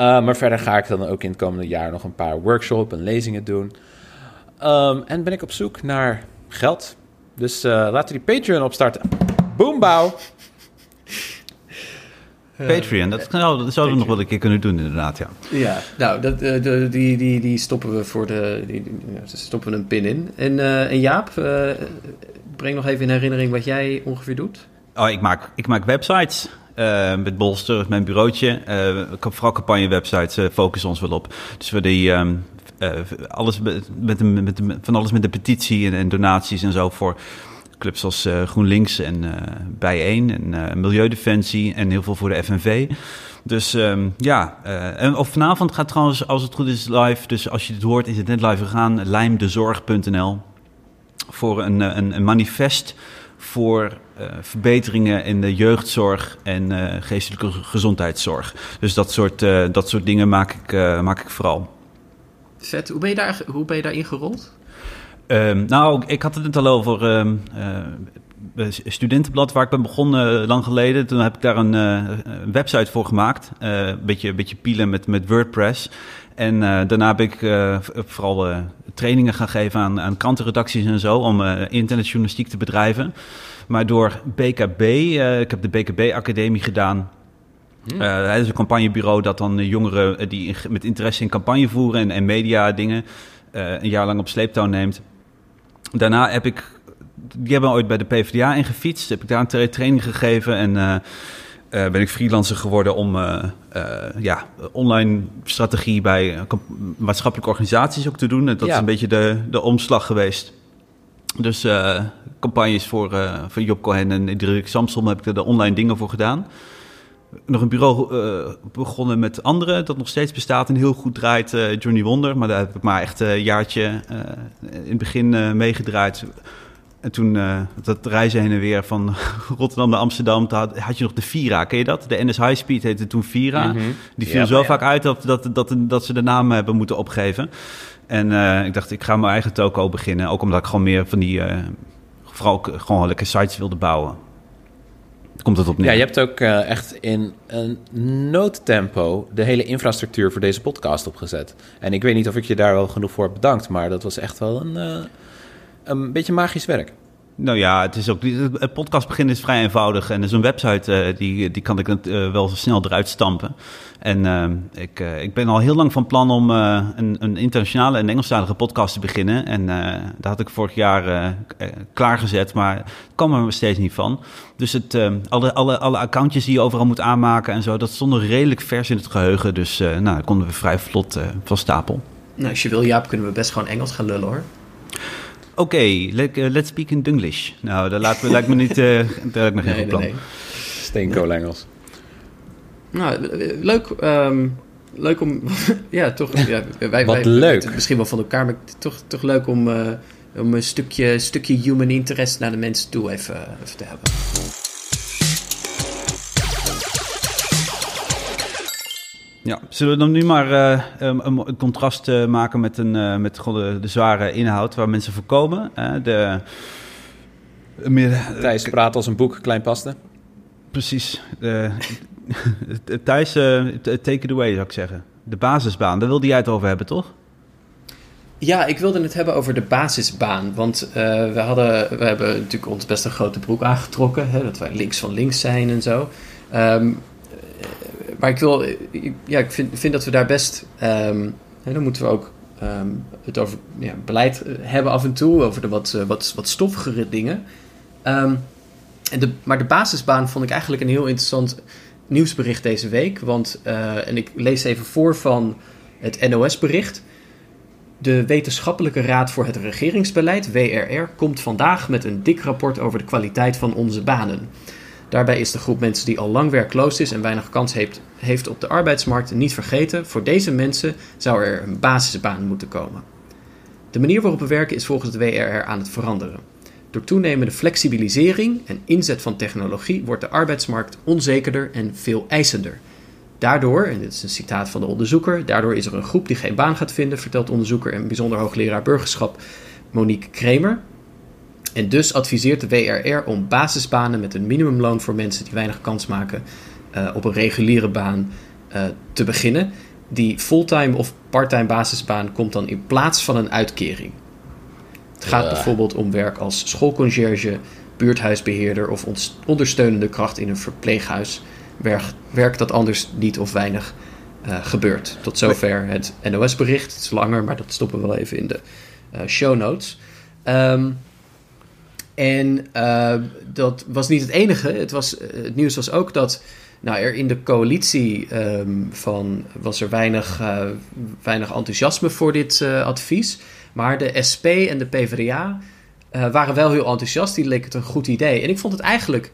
Eh, maar verder ga ik dan ook in het komende jaar nog een paar workshops en lezingen doen. Ehm, en ben ik op zoek naar geld. Dus eh, laten we die Patreon opstarten. Boombouw! Patreon, dat, nou, dat zouden we nog wel een keer kunnen doen inderdaad, ja. Ja, nou, dat, eh, de, die, die, die stoppen we voor de. Die, stoppen we een pin in. En, eh, en Jaap, eh, breng nog even in herinnering wat jij ongeveer doet. Oh, ik maak, ik maak websites. Eh, met Bolster, mijn bureautje. Eh, ik heb vooral campagne-websites eh, focussen ons wel op. Dus we die ehm, eh, alles met, met, van alles met de petitie en, donaties en zo voor clubs als GroenLinks en Bijeen en Milieudefensie en heel veel voor de FNV. Dus ehm, ja, en of vanavond gaat trouwens, als het goed is, live. Dus als je dit hoort, is het net live gegaan. Lijmdezorg.nl voor een, een manifest voor eh, verbeteringen in de jeugdzorg en eh, geestelijke gezondheidszorg. Dus dat soort, eh, dat soort dingen maak ik, maak ik vooral. Vet. Hoe ben je, daar, hoe ben je daarin gerold? Ehm, nou, ik had het net al over ehm, eh, studentenblad waar ik ben begonnen eh, lang geleden. Toen heb ik daar een, eh, een website voor gemaakt. Eh, een beetje, een beetje pielen met, met WordPress. En eh, daarna heb ik eh, vooral eh, trainingen gaan geven aan, aan krantenredacties en zo... om eh, internetjournalistiek te bedrijven. Maar door BKB, eh, ik heb de BKB-academie gedaan... Eh, het is een campagnebureau dat dan eh, jongeren eh, die met interesse in campagne voeren en, en media dingen eh, een jaar lang op sleeptouw neemt. Daarna heb ik, die hebben ooit bij de PvdA ingefietst, heb ik daar een tra- training gegeven en eh, eh, ben ik freelancer geworden om eh, ja, online strategie bij maatschappelijke organisaties ook te doen. En dat Ja. is een beetje de, de omslag geweest. Dus campagnes voor, voor Job Cohen en Dirk Samsom heb ik er de online dingen voor gedaan nog een bureau begonnen met anderen dat nog steeds bestaat en heel goed draait, Johnny Wonder. Maar daar heb ik maar echt een jaartje in het begin meegedraaid. En toen eh, dat reizen heen en weer van Rotterdam naar Amsterdam, had, had je nog de Vira. Ken je dat? De NS High Speed heette toen Vira. Mhm. Die viel Ja, zo ja. vaak uit dat, dat, dat, dat ze de naam hebben moeten opgeven. En eh, ik dacht, ik ga mijn eigen toko beginnen. Ook omdat ik gewoon meer van die, eh, vooral ook gewoon lekker sites wilde bouwen. Komt het op neer. Ja, je hebt ook echt in een noodtempo de hele infrastructuur voor deze podcast opgezet. En ik weet niet of ik je daar wel genoeg voor heb bedankt, maar dat was echt wel een, een beetje magisch werk. Nou ja, het is ook het podcast beginnen is vrij eenvoudig en zo'n website eh, die, die kan ik eh, wel snel eruit stampen. En eh, ik, eh, ik ben al heel lang van plan om eh, een, een internationale en Engelstalige podcast te beginnen. En eh, daar had ik vorig jaar klaargezet, maar ik kwam er steeds niet van. Dus het, alle, alle, alle accountjes die je overal moet aanmaken en zo, dat stond nog redelijk vers in het geheugen. Dus eh nou, dat konden we vrij vlot van stapel. Nou, als je wil, Jaap, kunnen we best gewoon Engels gaan lullen hoor. Oké, let- eh, let's speak in Dunglish. Nou, dat lijkt me, lijkt me niet, eh daar heb ik nog geen goed plan. Steenkool Engels. Nou, eh, leuk, ehm, leuk om. ja, toch. Ja, wij, Wat wij, leuk. het Misschien wel van elkaar, maar toch, toch leuk om, eh, om een stukje, stukje human interest naar de mensen toe even, even te hebben. Ja, zullen we dan nu maar eh, een, een, een contrast eh, maken met, een, eh, met gewoon de, de zware inhoud waar mensen voor komen? Eh, de, Meer, Thijs praat als een boek, klein paste. Precies. Thijs, eh, take it away zou ik zeggen. De basisbaan, daar wilde jij het over hebben, toch? Ja, ik wilde het hebben over de basisbaan. Want eh, we, hadden, we hebben natuurlijk ons best een grote broek aangetrokken. Hè, dat wij links van links zijn en zo. Ehm, eh, maar ik, wil, ja, ik vind, vind dat we daar best... ehm, dan moeten we ook ehm, het over ja, beleid eh, hebben af en toe. Over de wat, eh, wat, wat stoffigere dingen. Ehm, en de, maar de basisbaan vond ik eigenlijk een heel interessant nieuwsbericht deze week. Want, eh, en ik lees even voor van het NOS-bericht. De Wetenschappelijke Raad voor het Regeringsbeleid, WRR, komt vandaag met een dik rapport over de kwaliteit van onze banen. Daarbij is de groep mensen die al lang werkloos is en weinig kans heeft, heeft op de arbeidsmarkt niet vergeten. Voor deze mensen zou er een basisbaan moeten komen. De manier waarop we werken is volgens het WRR aan het veranderen. Door toenemende flexibilisering en inzet van technologie wordt de arbeidsmarkt onzekerder en veel eisender. Daardoor, en dit is een citaat van de onderzoeker, daardoor is er een groep die geen baan gaat vinden, vertelt onderzoeker en bijzonder hoogleraar burgerschap Monique Kremer. En dus adviseert de WRR om basisbanen met een minimumloon voor mensen die weinig kans maken eh, op een reguliere baan eh, te beginnen. Die fulltime of parttime basisbaan komt dan in plaats van een uitkering. Het gaat Ja. bijvoorbeeld om werk als schoolconciërge, buurthuisbeheerder of ondersteunende kracht in een verpleeghuis. Werk, werk dat anders niet of weinig eh, gebeurt. Tot zover het NOS-bericht. Het is langer, maar dat stoppen we wel even in de show notes. Ehm, en eh, dat was niet het enige. Het, was, eh, het nieuws was ook dat nou, er in de coalitie ehm, van, was er weinig, eh, weinig enthousiasme voor dit eh, advies. Maar de SP en de PvdA waren wel heel enthousiast. Die leek het een goed idee. En ik vond het eigenlijk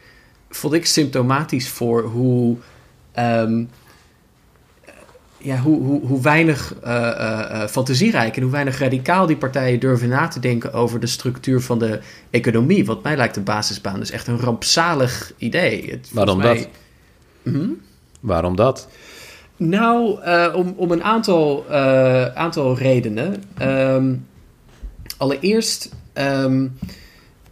vond ik symptomatisch voor hoe. ehm, ja, hoe, hoe, hoe weinig eh, eh, eh, fantasierijk en hoe weinig radicaal die partijen durven na te denken over de structuur van de economie. Wat mij lijkt de basisbaan dus echt een rampzalig idee. Het, Waarom volgens dat? mij- Waarom dat? nou, om, om een aantal, aantal redenen. Ehm, allereerst, ehm,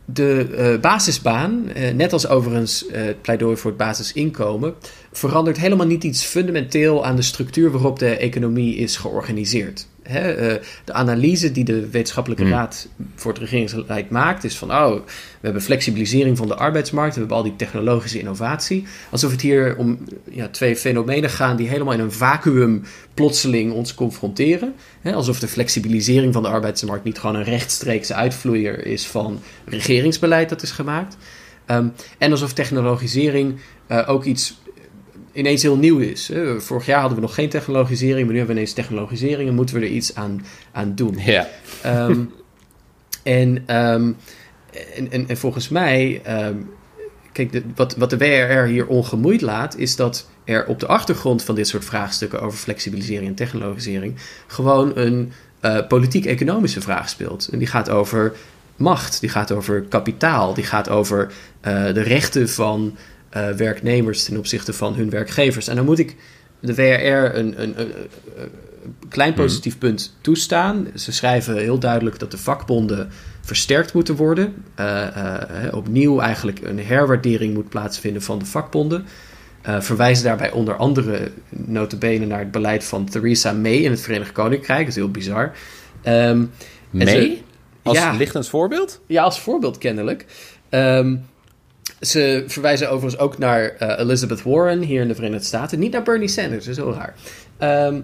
de eh, basisbaan, eh, net als overigens eh, het pleidooi voor het basisinkomen, verandert helemaal niet iets fundamenteel aan de structuur waarop de economie is georganiseerd. Hè, eh, de analyse die de Wetenschappelijke Hmm. Raad voor het regeringsbeleid maakt, is van: oh, we hebben flexibilisering van de arbeidsmarkt, we hebben al die technologische innovatie. Alsof het hier om ja, twee fenomenen gaan die helemaal in een vacuüm plotseling ons confronteren. Hè, alsof de flexibilisering van de arbeidsmarkt niet gewoon een rechtstreekse uitvloeier is van regeringsbeleid dat is gemaakt. Ehm, en alsof technologisering eh, ook iets ineens heel nieuw is. Vorig jaar hadden we nog geen technologisering, maar nu hebben we ineens technologisering en moeten we er iets aan, aan doen. Ja. Ehm, en, ehm, en, en, en volgens mij, ehm, kijk, de, wat, wat de WRR hier ongemoeid laat, is dat er op de achtergrond van dit soort vraagstukken over flexibilisering en technologisering gewoon een eh, politiek-economische vraag speelt. En die gaat over macht, die gaat over kapitaal, die gaat over eh, de rechten van eh, werknemers ten opzichte van hun werkgevers. En dan moet ik de WRR een, een, een, een klein positief punt toestaan. Ze schrijven heel duidelijk dat de vakbonden versterkt moeten worden. Eh, eh, opnieuw eigenlijk een herwaardering moet plaatsvinden van de vakbonden. Eh, verwijzen daarbij onder andere notabene naar het beleid van Theresa May in het Verenigd Koninkrijk. Dat is heel bizar. Ehm, ze- Mee? Als Ja. lichtend voorbeeld? ja, als voorbeeld kennelijk. Ehm, ze verwijzen overigens ook naar eh, Elizabeth Warren hier in de Verenigde Staten. Niet naar Bernie Sanders, dat is heel raar. Ehm,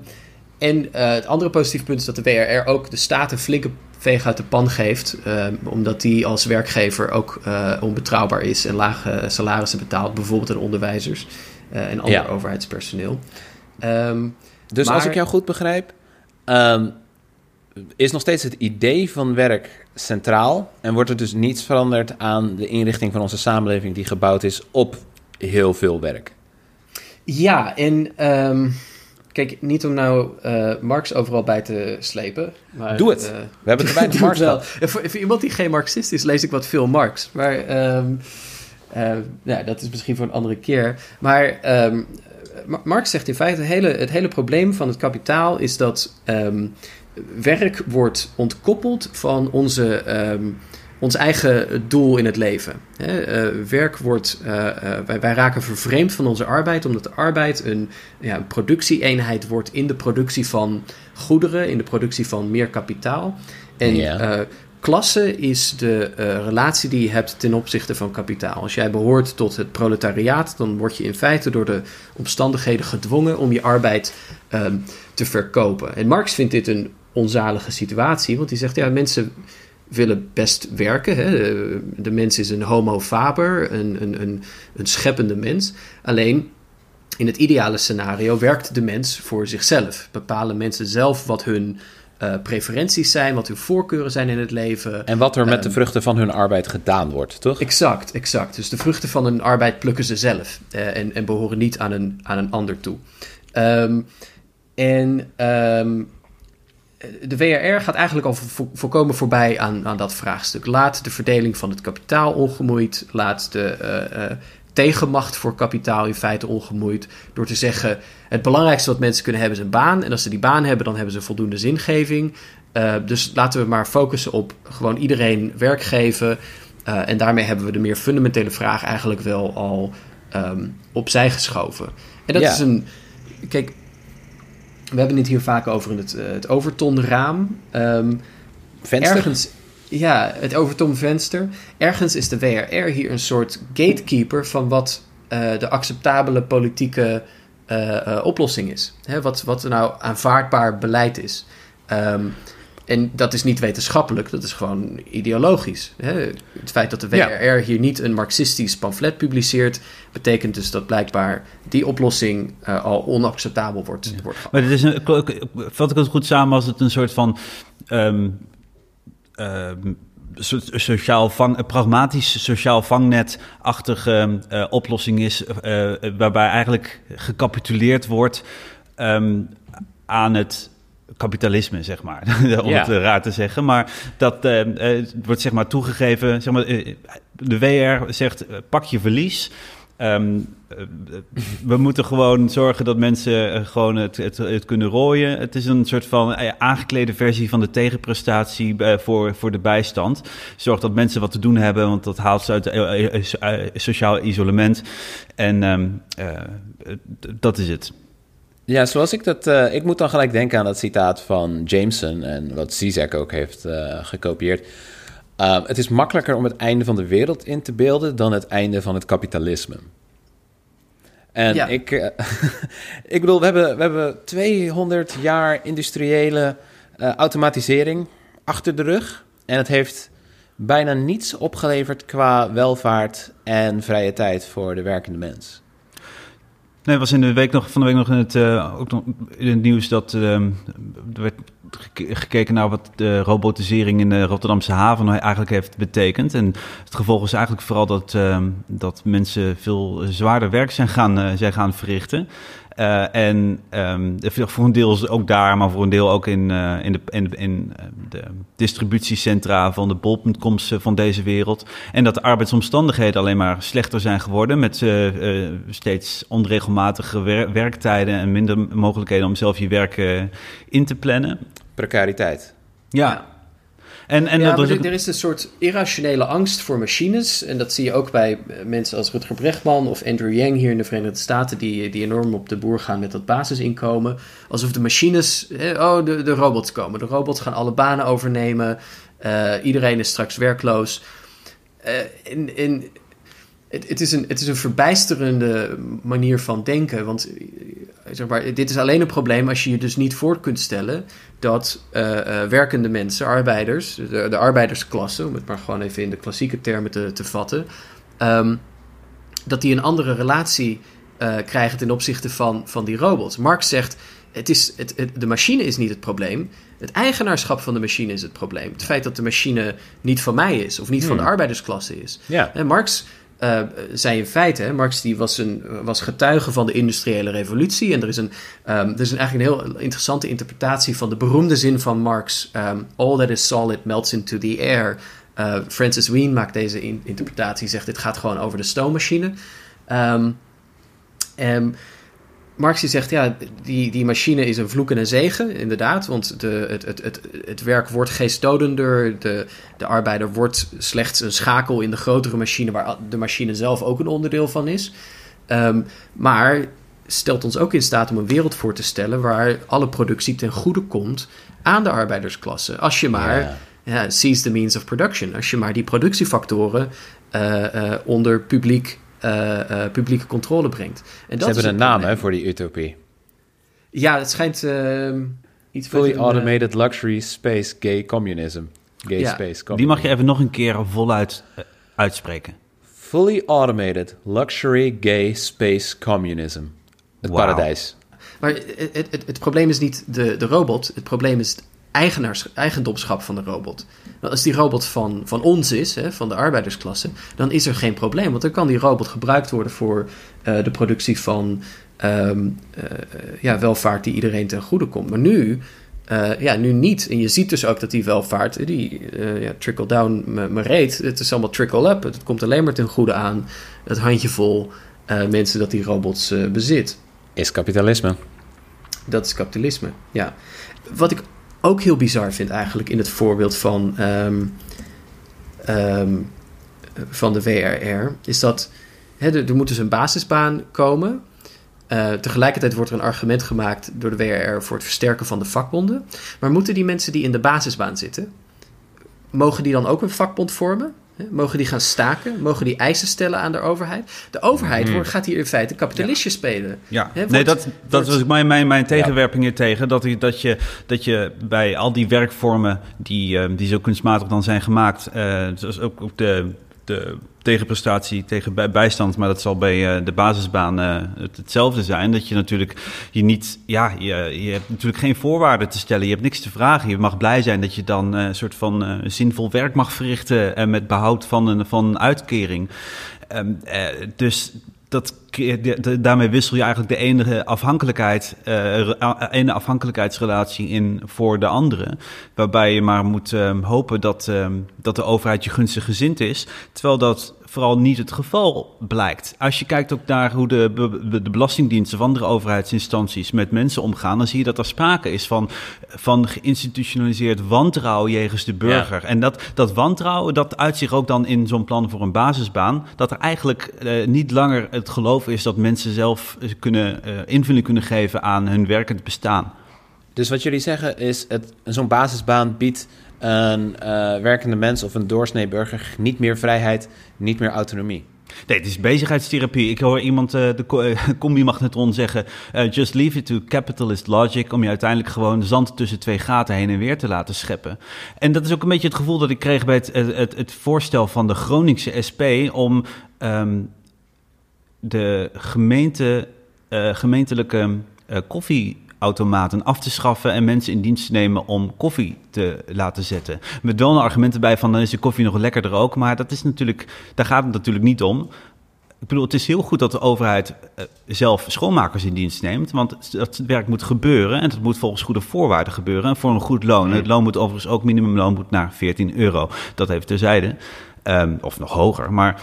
en eh, het andere positieve punt is dat de WRR ook de staat een flinke veeg uit de pan geeft. ehm, omdat die als werkgever ook eh, onbetrouwbaar is en lage salarissen betaalt. Bijvoorbeeld aan onderwijzers en ander Ja. overheidspersoneel. Ehm, Dus Maar- als ik jou goed begrijp, is nog steeds het idee van werk centraal en wordt er dus niets veranderd aan de inrichting van onze samenleving die gebouwd is op heel veel werk. Ja, en ehm, kijk, niet om nou eh, Marx overal bij te slepen. Maar, Doe het. eh, We hebben het Marx wel. Voor, voor iemand die geen Marxist is, lees ik wat veel Marx. Maar ja, dat is misschien voor een andere keer. Maar ehm, Ma- Marx zegt in feite: het hele, het hele probleem van het kapitaal is dat werk wordt ontkoppeld van onze ehm, ons eigen doel in het leven. Hè? Eh, werk wordt, eh, eh, wij, wij raken vervreemd van onze arbeid, omdat de arbeid een, ja, een productieeenheid wordt in de productie van goederen, in de productie van meer kapitaal. En klasse is de relatie die je hebt ten opzichte van kapitaal. Als jij behoort tot het proletariaat, dan word je in feite door de omstandigheden gedwongen om je arbeid ehm, te verkopen. En Marx vindt dit een onzalige situatie, want hij zegt ja, mensen willen best werken. Hè. De, de mens is een homo faber, een, een, een, een scheppende mens. Alleen in het ideale scenario werkt de mens voor zichzelf. Bepalen mensen zelf wat hun eh, preferenties zijn, wat hun voorkeuren zijn in het leven. En wat er met de Ehm, vruchten van hun arbeid gedaan wordt, toch? Exact, exact. Dus de vruchten van hun arbeid plukken ze zelf eh, en, en behoren niet aan een, aan een ander toe. Ehm, en ehm, de WRR gaat eigenlijk al vo- volkomen voorbij aan, aan dat vraagstuk. Laat de verdeling van het kapitaal ongemoeid, laat de eh, eh, tegenmacht voor kapitaal in feite ongemoeid, door te zeggen: het belangrijkste wat mensen kunnen hebben is een baan. En als ze die baan hebben, dan hebben ze voldoende zingeving. Eh, dus laten we maar focussen op gewoon iedereen werk geven. En daarmee hebben we de meer fundamentele vraag eigenlijk wel al ehm, opzij geschoven. En dat Ja. is een. Kijk, we hebben het hier vaak over in het, eh, het overtonraam. Ehm, Venster? Ergens, ja, het overtonvenster. Ergens is de WRR hier een soort gatekeeper van wat eh, de acceptabele politieke eh, oplossing is. Hè, wat, wat nou aanvaardbaar beleid is. Ehm, en dat is niet wetenschappelijk, dat is gewoon ideologisch. Hè. Het feit dat de WRR Ja. hier niet een marxistisch pamflet publiceert, betekent dus dat blijkbaar die oplossing eh, al onacceptabel wordt, wordt. Maar dit is een, vat ik het goed samen als het een soort van so- sociaal vang, pragmatisch sociaal vangnetachtige eh, oplossing is, eh, waarbij eigenlijk gecapituleerd wordt ehm, aan het kapitalisme, zeg maar, om Ja. het eh, raar te zeggen. Maar dat eh, eh, het wordt zeg maar toegegeven, zeg maar, de WR zegt, pak je verlies. Ehm, eh, we moeten gewoon zorgen dat mensen gewoon het, het, het kunnen rooien. Het is een soort van aangeklede versie van de tegenprestatie voor, voor de bijstand. Zorg dat mensen wat te doen hebben, want dat haalt ze uit sociaal isolement. En ehm, eh, dat is het. Ja, zoals ik dat... eh, ik moet dan gelijk denken aan dat citaat van Jameson... en wat Zizek ook heeft eh, gekopieerd. Uh, het is makkelijker om het einde van de wereld in te beelden... dan het einde van het kapitalisme. En Ja. ik, eh, ik bedoel, we hebben, we hebben 200 jaar industriële automatisering achter de rug. En het heeft bijna niets opgeleverd qua welvaart en vrije tijd voor de werkende mens. Nee, was in de week nog, van de week nog in het, eh, ook nog in het nieuws dat ehm, er werd geke- gekeken naar wat de robotisering in de Rotterdamse haven nou eigenlijk heeft betekend. En het gevolg is eigenlijk vooral dat, ehm, dat mensen veel zwaarder werk zijn gaan, eh, zijn gaan verrichten. Eh, en ehm, voor een deel is ook daar, maar voor een deel ook in, eh, in, de, in, in eh, de distributiecentra van de bol.coms van deze wereld. En dat de arbeidsomstandigheden alleen maar slechter zijn geworden met steeds onregelmatige wer- werktijden en minder mogelijkheden om zelf je werk in te plannen. Precariteit. Ja. En, en ja, dat maar was er, is een soort irrationele angst voor machines. En dat zie je ook bij mensen als Rutger Brechtman of Andrew Yang hier in de Verenigde Staten, die, die enorm op de boer gaan met dat basisinkomen. Alsof de machines, oh, de, de robots komen. De robots gaan alle banen overnemen. Eh, iedereen is straks werkloos. Eh, en, en het, het, is een, het is een verbijsterende manier van denken. Want eh, zeg maar, dit is alleen een probleem als je je dus niet voor kunt stellen dat eh, eh, werkende mensen, arbeiders, de, de arbeidersklasse, om het maar gewoon even in de klassieke termen te, te vatten, ehm, dat die een andere relatie eh, krijgen ten opzichte van, van die robots. Marx zegt, het is, het, het- de machine is niet het probleem, het eigenaarschap van de machine is het probleem. Het feit dat de machine niet van mij is, of niet van de Hmm. arbeidersklasse is. Ja. En Marx zei in feite, Marx die was, een, was getuige van de industriële revolutie. En er is, een, ehm, er is een, eigenlijk een heel interessante interpretatie van de beroemde zin van Marx: ehm, All that is solid melts into the air. Eh, Francis Wien maakt deze in- interpretatie, zegt dit gaat gewoon over de stoommachine. Ehm, Marx die zegt, ja, die, die machine is een vloek en een zegen, inderdaad. Want de, het, het, het, het werk wordt geestdodender. De, de arbeider wordt slechts een schakel in de grotere machine... waar de machine zelf ook een onderdeel van is. Um, maar stelt ons ook in staat om een wereld voor te stellen... waar alle productie ten goede komt aan de arbeidersklasse. Als je maar... Ja. Ja, seize the means of production. Als je maar die productiefactoren uh, uh, onder publiek publieke controle brengt. En Ze hebben een naam hè, voor die utopie. Ja, het schijnt uh, iets Fully automated luxury space gay communism. Gay Ja. space communism. Die mag je even nog een keer voluit eh, uitspreken. Fully automated luxury gay space communism. Het paradijs. Maar het, het, het, het probleem is niet de, de robot. Het probleem is het eigenaars, eigendomschap van de robot. Want als die robot van, van ons is, hè, van de arbeidersklasse, dan is er geen probleem. Want dan kan die robot gebruikt worden voor eh, de productie van ehm, eh, ja, welvaart die iedereen ten goede komt. Maar nu, eh, ja, nu niet. En je ziet dus ook dat die welvaart, die ja, trickle-down me, me reed. Het is allemaal trickle-up. Het komt alleen maar ten goede aan het handjevol mensen dat die robots bezit. Is kapitalisme. Dat is kapitalisme, ja. Wat ik ook heel bizar vind eigenlijk in het voorbeeld van, ehm, ehm, van de WRR... is dat er, er moet dus een basisbaan komen... Eh, tegelijkertijd wordt er een argument gemaakt door de WRR voor het versterken van de vakbonden. Maar moeten die mensen die in de basisbaan zitten, mogen die dan ook een vakbond vormen? Mogen die gaan staken? Mogen die eisen stellen aan de overheid? De overheid Mhm. wordt, gaat hier in feite kapitalistje spelen. Ja, nee, wordt- dat, dat wordt- was mijn, mijn, mijn tegenwerping hier tegen. Dat, je- dat, je, dat je bij al die werkvormen die, eh, die zo kunstmatig dan zijn gemaakt, eh zoals ook, ook de, de tegenprestatie tegen bij, bijstand, maar dat zal bij eh, de basisbaan eh, het, hetzelfde zijn. Dat je natuurlijk je niet, ja, je, hebt natuurlijk geen voorwaarden te stellen. Je hebt niks te vragen. Je mag blij zijn dat je dan eh, een soort van zinvol werk mag verrichten en met behoud van een, van een uitkering. Ehm, eh, dus dat, daarmee wissel je eigenlijk de enige afhankelijkheid, a- ene afhankelijkheidsrelatie in voor de andere. Waarbij je maar moet ehm, hopen dat, ehm, dat de overheid je gunstig gezind is. Terwijl dat vooral niet het geval blijkt. Als je kijkt ook naar hoe de, be- de belastingdiensten of andere overheidsinstanties met mensen omgaan, dan zie je dat er sprake is van, van geïnstitutionaliseerd wantrouwen jegens de burger. En dat, dat wantrouwen, dat uit zich ook dan in zo'n plan voor een basisbaan. Dat er eigenlijk eh, niet langer het geloof is dat mensen zelf eh, kunnen, eh, invulling kunnen geven aan hun werkend bestaan. Dus wat jullie zeggen is, zo'n basisbaan biedt een eh, werkende mens of een doorsnee burger niet meer vrijheid, niet meer autonomie. Nee, het is bezigheidstherapie. Ik hoor iemand, de co- combi-magnetron, zeggen... eh, just leave it to capitalist logic... om je uiteindelijk gewoon zand tussen twee gaten heen en weer te laten scheppen. En dat is ook een beetje het gevoel dat ik kreeg bij het, het, het, het voorstel van de Groningse SP... om ehm, de gemeente, eh, gemeentelijke eh, koffieautomaten af te schaffen... en mensen in dienst te nemen om koffie te laten zetten. Met wel een argument erbij van dan is de koffie nog lekkerder ook... maar dat is natuurlijk, daar gaat het natuurlijk niet om... Ik bedoel, het is heel goed dat de overheid eh, zelf schoonmakers in dienst neemt. Want dat werk moet gebeuren en dat moet volgens goede voorwaarden gebeuren. En voor een goed loon. Het loon moet overigens ook, minimumloon moet naar 14 euro. Dat even terzijde. Ehm, of nog hoger. Maar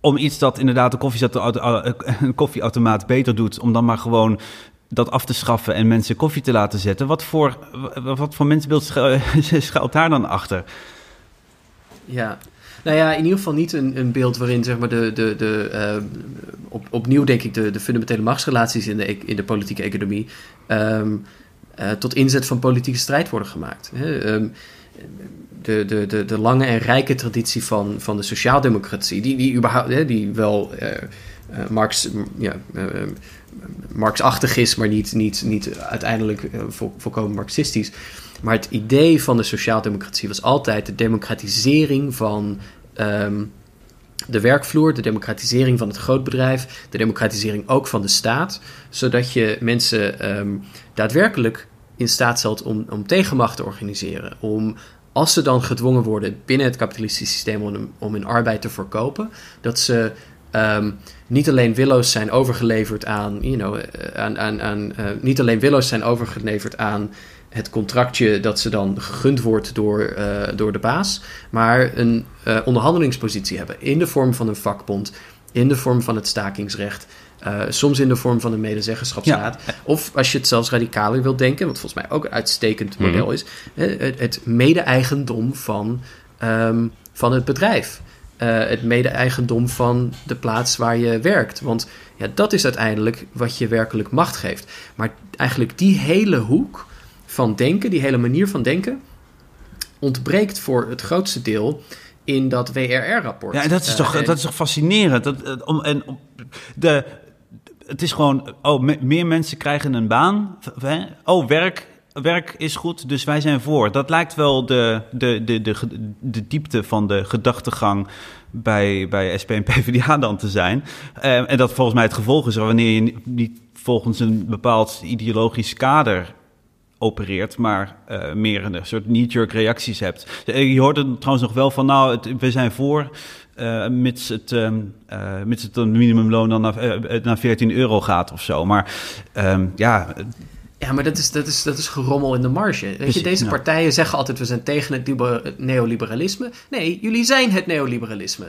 om iets dat inderdaad de koffiezet- een koffieautomaat beter doet... om dan maar gewoon dat af te schaffen en mensen koffie te laten zetten. Wat voor, wat voor schuil- schuilt daar dan achter? Ja. Nou ja, in ieder geval niet een, een beeld waarin zeg maar, de, de, de, eh, op, opnieuw denk ik de, de fundamentele machtsrelaties in de, e- in de politieke economie ehm, eh, tot inzet van politieke strijd worden gemaakt. Ehm, de, de, de, lange en rijke traditie van, van de sociaaldemocratie, die, die, überhaupt, die wel eh, eh, Marx, ja, eh, Marxachtig is, maar niet, niet, niet uiteindelijk vol, volkomen marxistisch. Maar het idee van de sociaaldemocratie was altijd de democratisering van ehm, de werkvloer, de democratisering van het grootbedrijf, de democratisering ook van de staat, zodat je mensen ehm, daadwerkelijk in staat stelt om, om tegenmacht te organiseren. Om als ze dan gedwongen worden binnen het kapitalistische systeem om, om hun arbeid te verkopen, dat ze ehm, niet alleen willoos zijn overgeleverd aan, you know, eh, aan, aan, aan eh, niet alleen willoos zijn overgeleverd aan het contractje dat ze dan gegund wordt door, eh, door de baas, maar een onderhandelingspositie hebben in de vorm van een vakbond in de vorm van het stakingsrecht. Eh, soms in de vorm van een medezeggenschapsraad. Of als je het zelfs radicaler wilt denken, wat volgens mij ook een uitstekend Mhm. model is, hè, het, het mede-eigendom van, ehm, van het bedrijf. Eh, het mede-eigendom van de plaats waar je werkt. Want ja, dat is uiteindelijk wat je werkelijk macht geeft. Maar eigenlijk die hele hoek van denken, die hele manier van denken, ontbreekt voor het grootste deel in dat WRR-rapport. Ja, en dat is, Eh, toch, en- dat is toch fascinerend. Dat, om, en, om- de, het is gewoon, oh, me- meer mensen krijgen een baan. Oh, werk, werk is goed, dus wij zijn voor. Dat lijkt wel de, de, de, de, diepte van de gedachtegang bij, bij SP en PvdA dan te zijn. Eh, en dat volgens mij het gevolg is wanneer je ni- niet volgens een bepaald ideologisch kader opereert, maar eh, meer een soort knee-jerk reacties hebt. Eh, Je hoort er trouwens nog wel van, nou, we zijn voor, eh, mits, het, ehm, eh, mits het een minimumloon dan naar, eh, naar 14 euro gaat of zo. Maar ehm, ja, Ja, maar dat is, dat is, dat is gerommel in de marge. Weet je, deze partijen zeggen altijd we zijn tegen het, liber- het neoliberalisme. Nee, jullie zijn het neoliberalisme.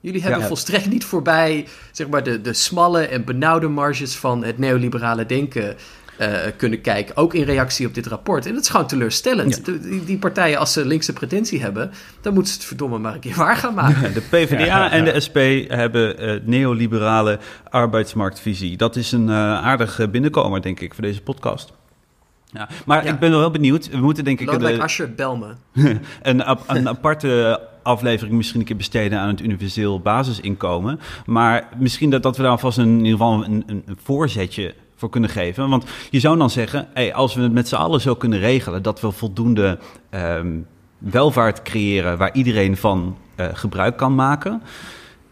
Jullie hebben Ja. volstrekt niet voorbij zeg maar, de, de smalle en benauwde marges van het neoliberale denken eh, kunnen kijken. Ook in reactie op dit rapport. En dat is gewoon teleurstellend. Ja. De- die, die partijen, als ze linkse pretentie hebben, dan moeten ze het verdomme maar een keer waar gaan maken. de PvdA en de SP hebben eh, neoliberale arbeidsmarktvisie. Dat is een eh, aardige binnenkomer, denk ik, voor deze podcast. Ja, maar Ja. ik ben wel benieuwd. We moeten denk ik Lodewijk de- Asscher, bel me. een, ap- een aparte aflevering misschien een keer besteden aan het universeel basisinkomen. Maar misschien dat, dat we daar alvast een, in ieder geval een, een, een voorzetje kunnen geven. Want je zou dan zeggen, hey, als we het met z'n allen zo kunnen regelen... dat we voldoende ehm, welvaart creëren waar iedereen van eh, gebruik kan maken...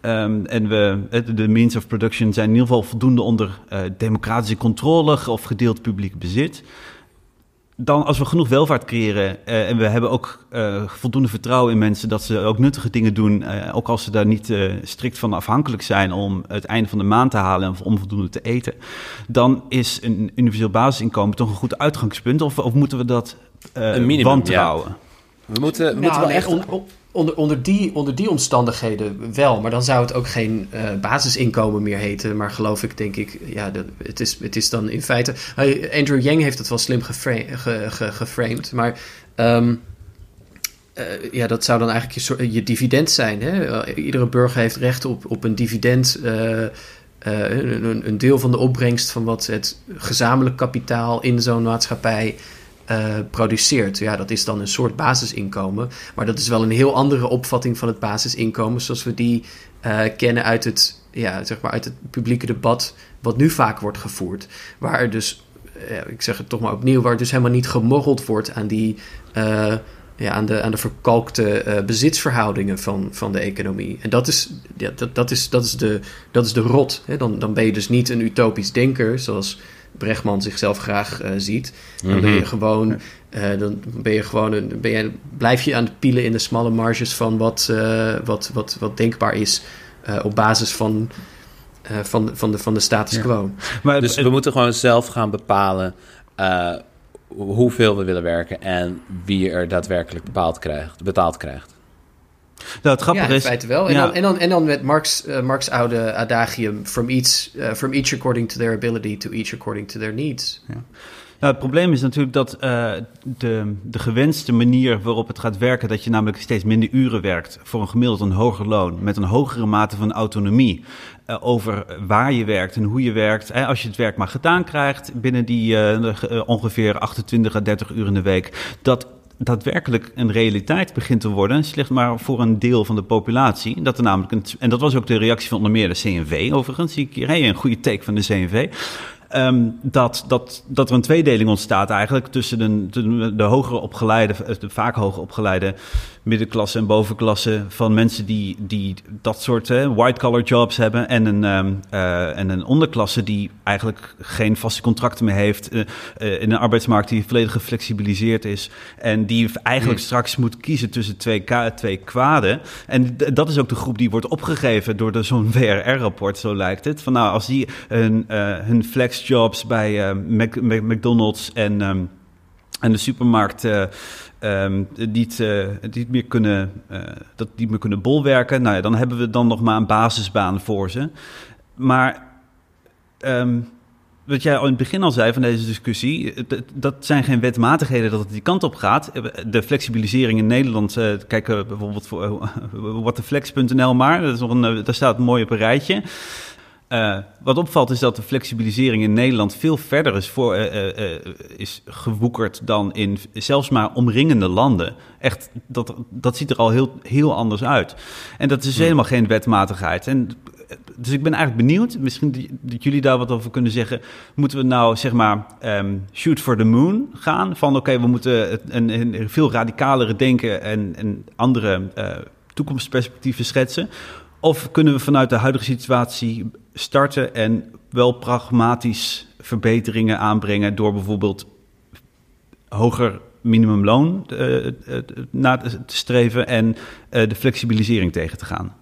Ehm, en we, de de means of production zijn in ieder geval voldoende onder eh, democratische controle of gedeeld publiek bezit dan als we genoeg welvaart creëren eh, en we hebben ook eh, voldoende vertrouwen in mensen dat ze ook nuttige dingen doen, eh, ook als ze daar niet eh, strikt van afhankelijk zijn om het einde van de maand te halen en om voldoende te eten, dan is een universeel basisinkomen toch een goed uitgangspunt of, of moeten we dat eh, Een minimum, wantrouwen? We moeten, we Nou, moeten wel nee, echt... on- onder, onder, die, onder die omstandigheden wel, maar dan zou het ook geen eh, basisinkomen meer heten. Maar geloof ik, denk ik, ja, het, is, het is dan in feite. Andrew Yang heeft het wel slim gefra- ge- ge- geframed, maar. ehm, eh, ja, dat zou dan eigenlijk je, je dividend zijn. Hè? Eh, iedere burger heeft recht op, op een dividend. een- een deel van de opbrengst van wat het gezamenlijk kapitaal in zo'n maatschappij eh, produceert. Ja, dat is dan een soort basisinkomen. Maar dat is wel een heel andere opvatting van het basisinkomen, zoals we die eh, kennen uit het, ja, zeg maar uit het publieke debat, wat nu vaak wordt gevoerd. Waar dus, eh, ik zeg het toch maar opnieuw, waar dus helemaal niet gemorreld wordt aan die. ja, aan, de, aan de verkalkte eh, bezitsverhoudingen van, van de economie. En dat is, ja, dat, dat is, dat is, de, dat is de rot. Hè? Dan, dan ben je dus niet een utopisch denker, zoals Brechtman zichzelf graag eh, ziet. Dan ben je gewoon, eh, dan ben je gewoon een, ben je, blijf je aan het pielen in de smalle marges van wat, eh, wat, wat, wat denkbaar is eh, op basis van, eh, van, van, de, van de status quo. Maar, Dus we moeten gewoon zelf gaan bepalen eh, hoeveel we willen werken en wie er daadwerkelijk bepaald krijgt, betaald krijgt. Nou, het grappige ja, in is, feite wel. En, ja. dan, en, dan, en dan met Marx, eh, Marx' oude adagium... From each, eh, from each according to their ability to each according to their needs. Nou, het probleem is natuurlijk dat eh, de, de gewenste manier waarop het gaat werken, dat je namelijk steeds minder uren werkt voor een gemiddeld een hoger loon, met een hogere mate van autonomie over waar je werkt en hoe je werkt. Eh, als je het werk maar gedaan krijgt binnen die ongeveer 28 à 30 uur in de week, dat daadwerkelijk een realiteit begint te worden, slechts maar voor een deel van de populatie. Dat er namelijk een, en dat was ook de reactie van onder meer de CNV overigens. Zie ik hier een goede take van de CNV. Ehm, dat, dat, dat er een tweedeling ontstaat eigenlijk tussen de, de, de hogere opgeleide, de vaak hoger opgeleide middenklasse en bovenklasse van mensen die, die dat soort white-collar jobs hebben en een, ehm, eh, en een onderklasse die eigenlijk geen vaste contracten meer heeft eh, eh, in een arbeidsmarkt die volledig geflexibiliseerd is en die eigenlijk straks moet kiezen tussen twee, twee kwaden. En dat is ook de groep die wordt opgegeven door zo'n WRR-rapport, zo lijkt het. Van nou, als die hun, hun flexjobs bij Mac- Mac- McDonald's en... ehm, en de supermarkt ehm, niet, eh, niet meer kunnen, eh, dat niet meer kunnen bolwerken, nou ja, dan hebben we dan nog maar een basisbaan voor ze. Maar ehm, wat jij al in het begin al zei van deze discussie, dat zijn geen wetmatigheden dat het die kant op gaat. De flexibilisering in Nederland, eh, kijk bijvoorbeeld voor whattheflex.nl maar, dat is nog een, daar staat mooi op een rijtje. Eh, wat opvalt is dat de flexibilisering in Nederland veel verder is, voor, eh, eh, is gewoekerd dan in zelfs maar omringende landen. Echt, dat, dat ziet er al heel, heel anders uit. En dat is helemaal geen wetmatigheid. En, dus ik ben eigenlijk benieuwd, misschien dat jullie daar wat over kunnen zeggen. Moeten we nou zeg maar ehm, shoot for the moon gaan? Van oké, we moeten een, een veel radicalere denken en, en andere toekomstperspectieven schetsen. Of kunnen we vanuit de huidige situatie starten en wel pragmatisch verbeteringen aanbrengen door bijvoorbeeld hoger minimumloon eh, eh, na te streven en eh, de flexibilisering tegen te gaan?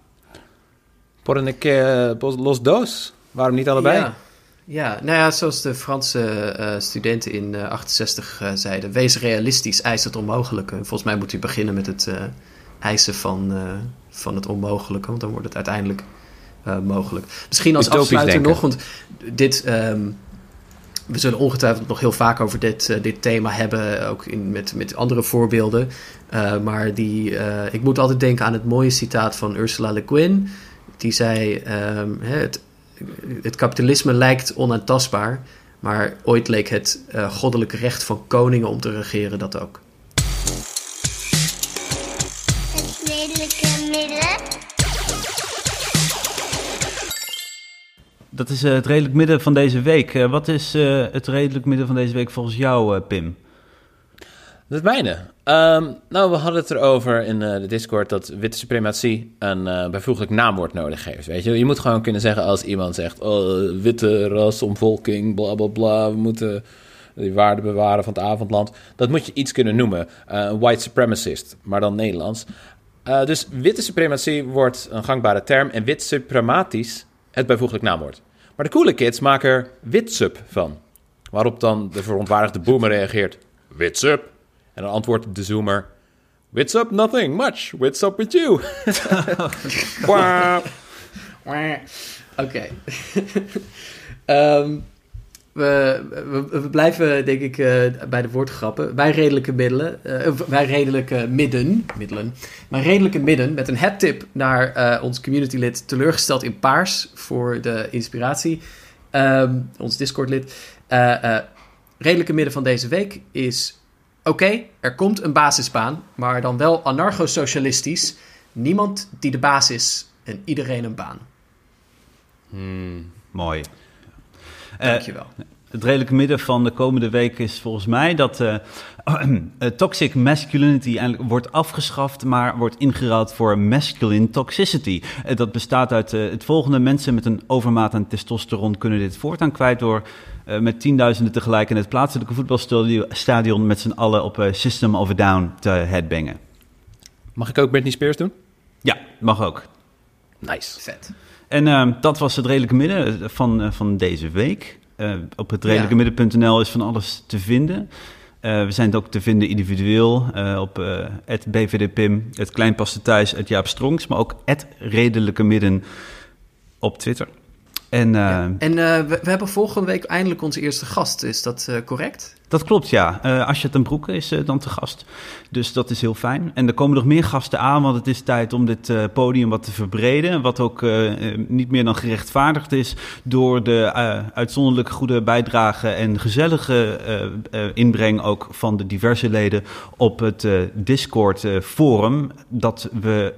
Por een keer los dos. Waarom niet allebei? Ja. ja, nou ja, zoals de Franse eh, studenten in eh, 68 eh, zeiden: wees realistisch, eis het onmogelijke. Volgens mij moet u beginnen met het eh, eisen van, eh, van het onmogelijke, want dan wordt het uiteindelijk eh, mogelijk. Misschien als Utopisch afsluiter denken. nog, want dit. ehm, we zullen ongetwijfeld nog heel vaak over dit, eh, dit thema hebben, ook in, met, met andere voorbeelden. Eh, maar die, ik moet altijd denken aan het mooie citaat van Ursula Le Guin. Die zei: ehm, hè, het, het kapitalisme lijkt onaantastbaar, maar ooit leek het goddelijke recht van koningen om te regeren dat ook. Dat is eh, het redelijk midden van deze week. Eh, wat is eh, het redelijk midden van deze week volgens jou, Pim? Is mijne. Ehm, nou, we hadden het erover in de Discord dat witte suprematie een bijvoeglijk naamwoord nodig heeft. Weet je? je moet gewoon kunnen zeggen als iemand zegt: oh, witte rasomvolking, bla bla bla, we moeten die waarden bewaren van het avondland. Dat moet je iets kunnen noemen. White supremacist, maar dan Nederlands. Dus witte suprematie wordt een gangbare term en wit suprematisch het bijvoeglijk naamwoord. Maar de coole kids maken er witsub van. Waarop dan de verontwaardigde boomer reageert: Wits up. En dan antwoordt de zoomer: Wits up, nothing much. Wits up with you. Oké. Ehm, we, blijven, denk ik, eh, bij de woordgrappen. Bij redelijke middelen, eh, bij redelijke midden, middelen. Maar redelijke midden met een headtip naar eh, ons communitylid teleurgesteld in paars voor de inspiratie. Ehm, ons Discord-lid. Redelijke midden van deze week is: oké, er komt een basisbaan, maar dan wel anarcho-socialistisch. Niemand die de baas is en iedereen een baan. Mooi. Eh, Dankjewel. het redelijke midden van de komende week is volgens mij dat eh, eh, toxic masculinity eindelijk wordt afgeschaft, maar wordt ingeruild voor masculine toxicity. Dat bestaat uit eh, het volgende: mensen met een overmaat aan testosteron kunnen dit voortaan kwijt door eh, met tienduizenden tegelijk in het plaatselijke voetbalstadion met z'n allen op eh, System of a Down te headbangen. Mag ik ook Britney Spears doen? Ja, mag ook. Nice. Vet. En eh, dat was het redelijke midden van, eh, van deze week. Eh, op het redelijke Ja. midden.nl is van alles te vinden. Eh, we zijn ook te vinden individueel eh, op eh het BVDPim, het Kleinpaste Thuis, het Jaap Strongs, maar ook het redelijke midden op Twitter. En eh, Ja. En eh, we, we hebben volgende week eindelijk onze eerste gast. Is dat eh, correct? Dat klopt, ja. Eh Asja ten Broeke is eh, dan te gast. Dus dat is heel fijn. En er komen nog meer gasten aan, want het is tijd om dit eh, podium wat te verbreden. Wat ook niet meer dan gerechtvaardigd is door de uitzonderlijk goede bijdrage en gezellige inbreng ook van de diverse leden op het eh, Discord eh, forum dat we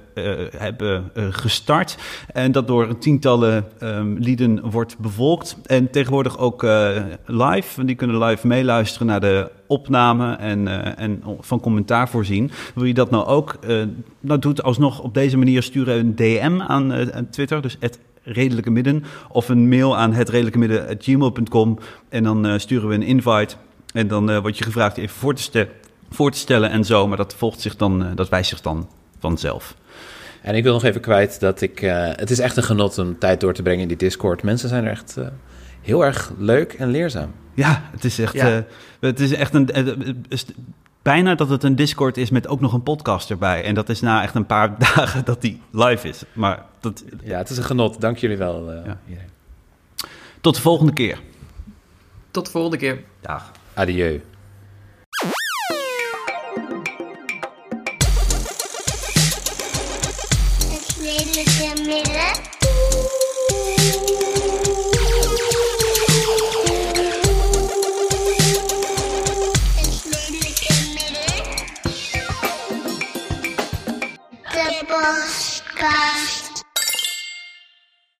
hebben gestart. En dat door tientallen ehm, lieden wordt bevolkt. En tegenwoordig ook live. Want die kunnen live meeluisteren naar de opname en, eh, en van commentaar voorzien. Wil je dat nou ook? eh nou, doe het alsnog op deze manier. Sturen een DM aan, eh, aan Twitter. Dus het redelijke midden. Of een mail aan het redelijke midden gmail.com. En dan sturen we een invite. En dan word je gevraagd even voor te, voor te stellen en zo. Maar dat volgt zich dan, dat wijst zich dan vanzelf. En ik wil nog even kwijt dat ik... het is echt een genot om tijd door te brengen in die Discord. Mensen zijn er echt heel erg leuk en leerzaam. Ja, het is echt, Ja. eh, het is echt een, eh, eh, is- bijna dat het een Discord is met ook nog een podcast erbij. En dat is na echt een paar dagen dat die live is. Maar dat, Ja, het is een genot. Dank jullie wel. eh, Ja. iedereen. tot de volgende keer. Tot de volgende keer. Dag. Adieu.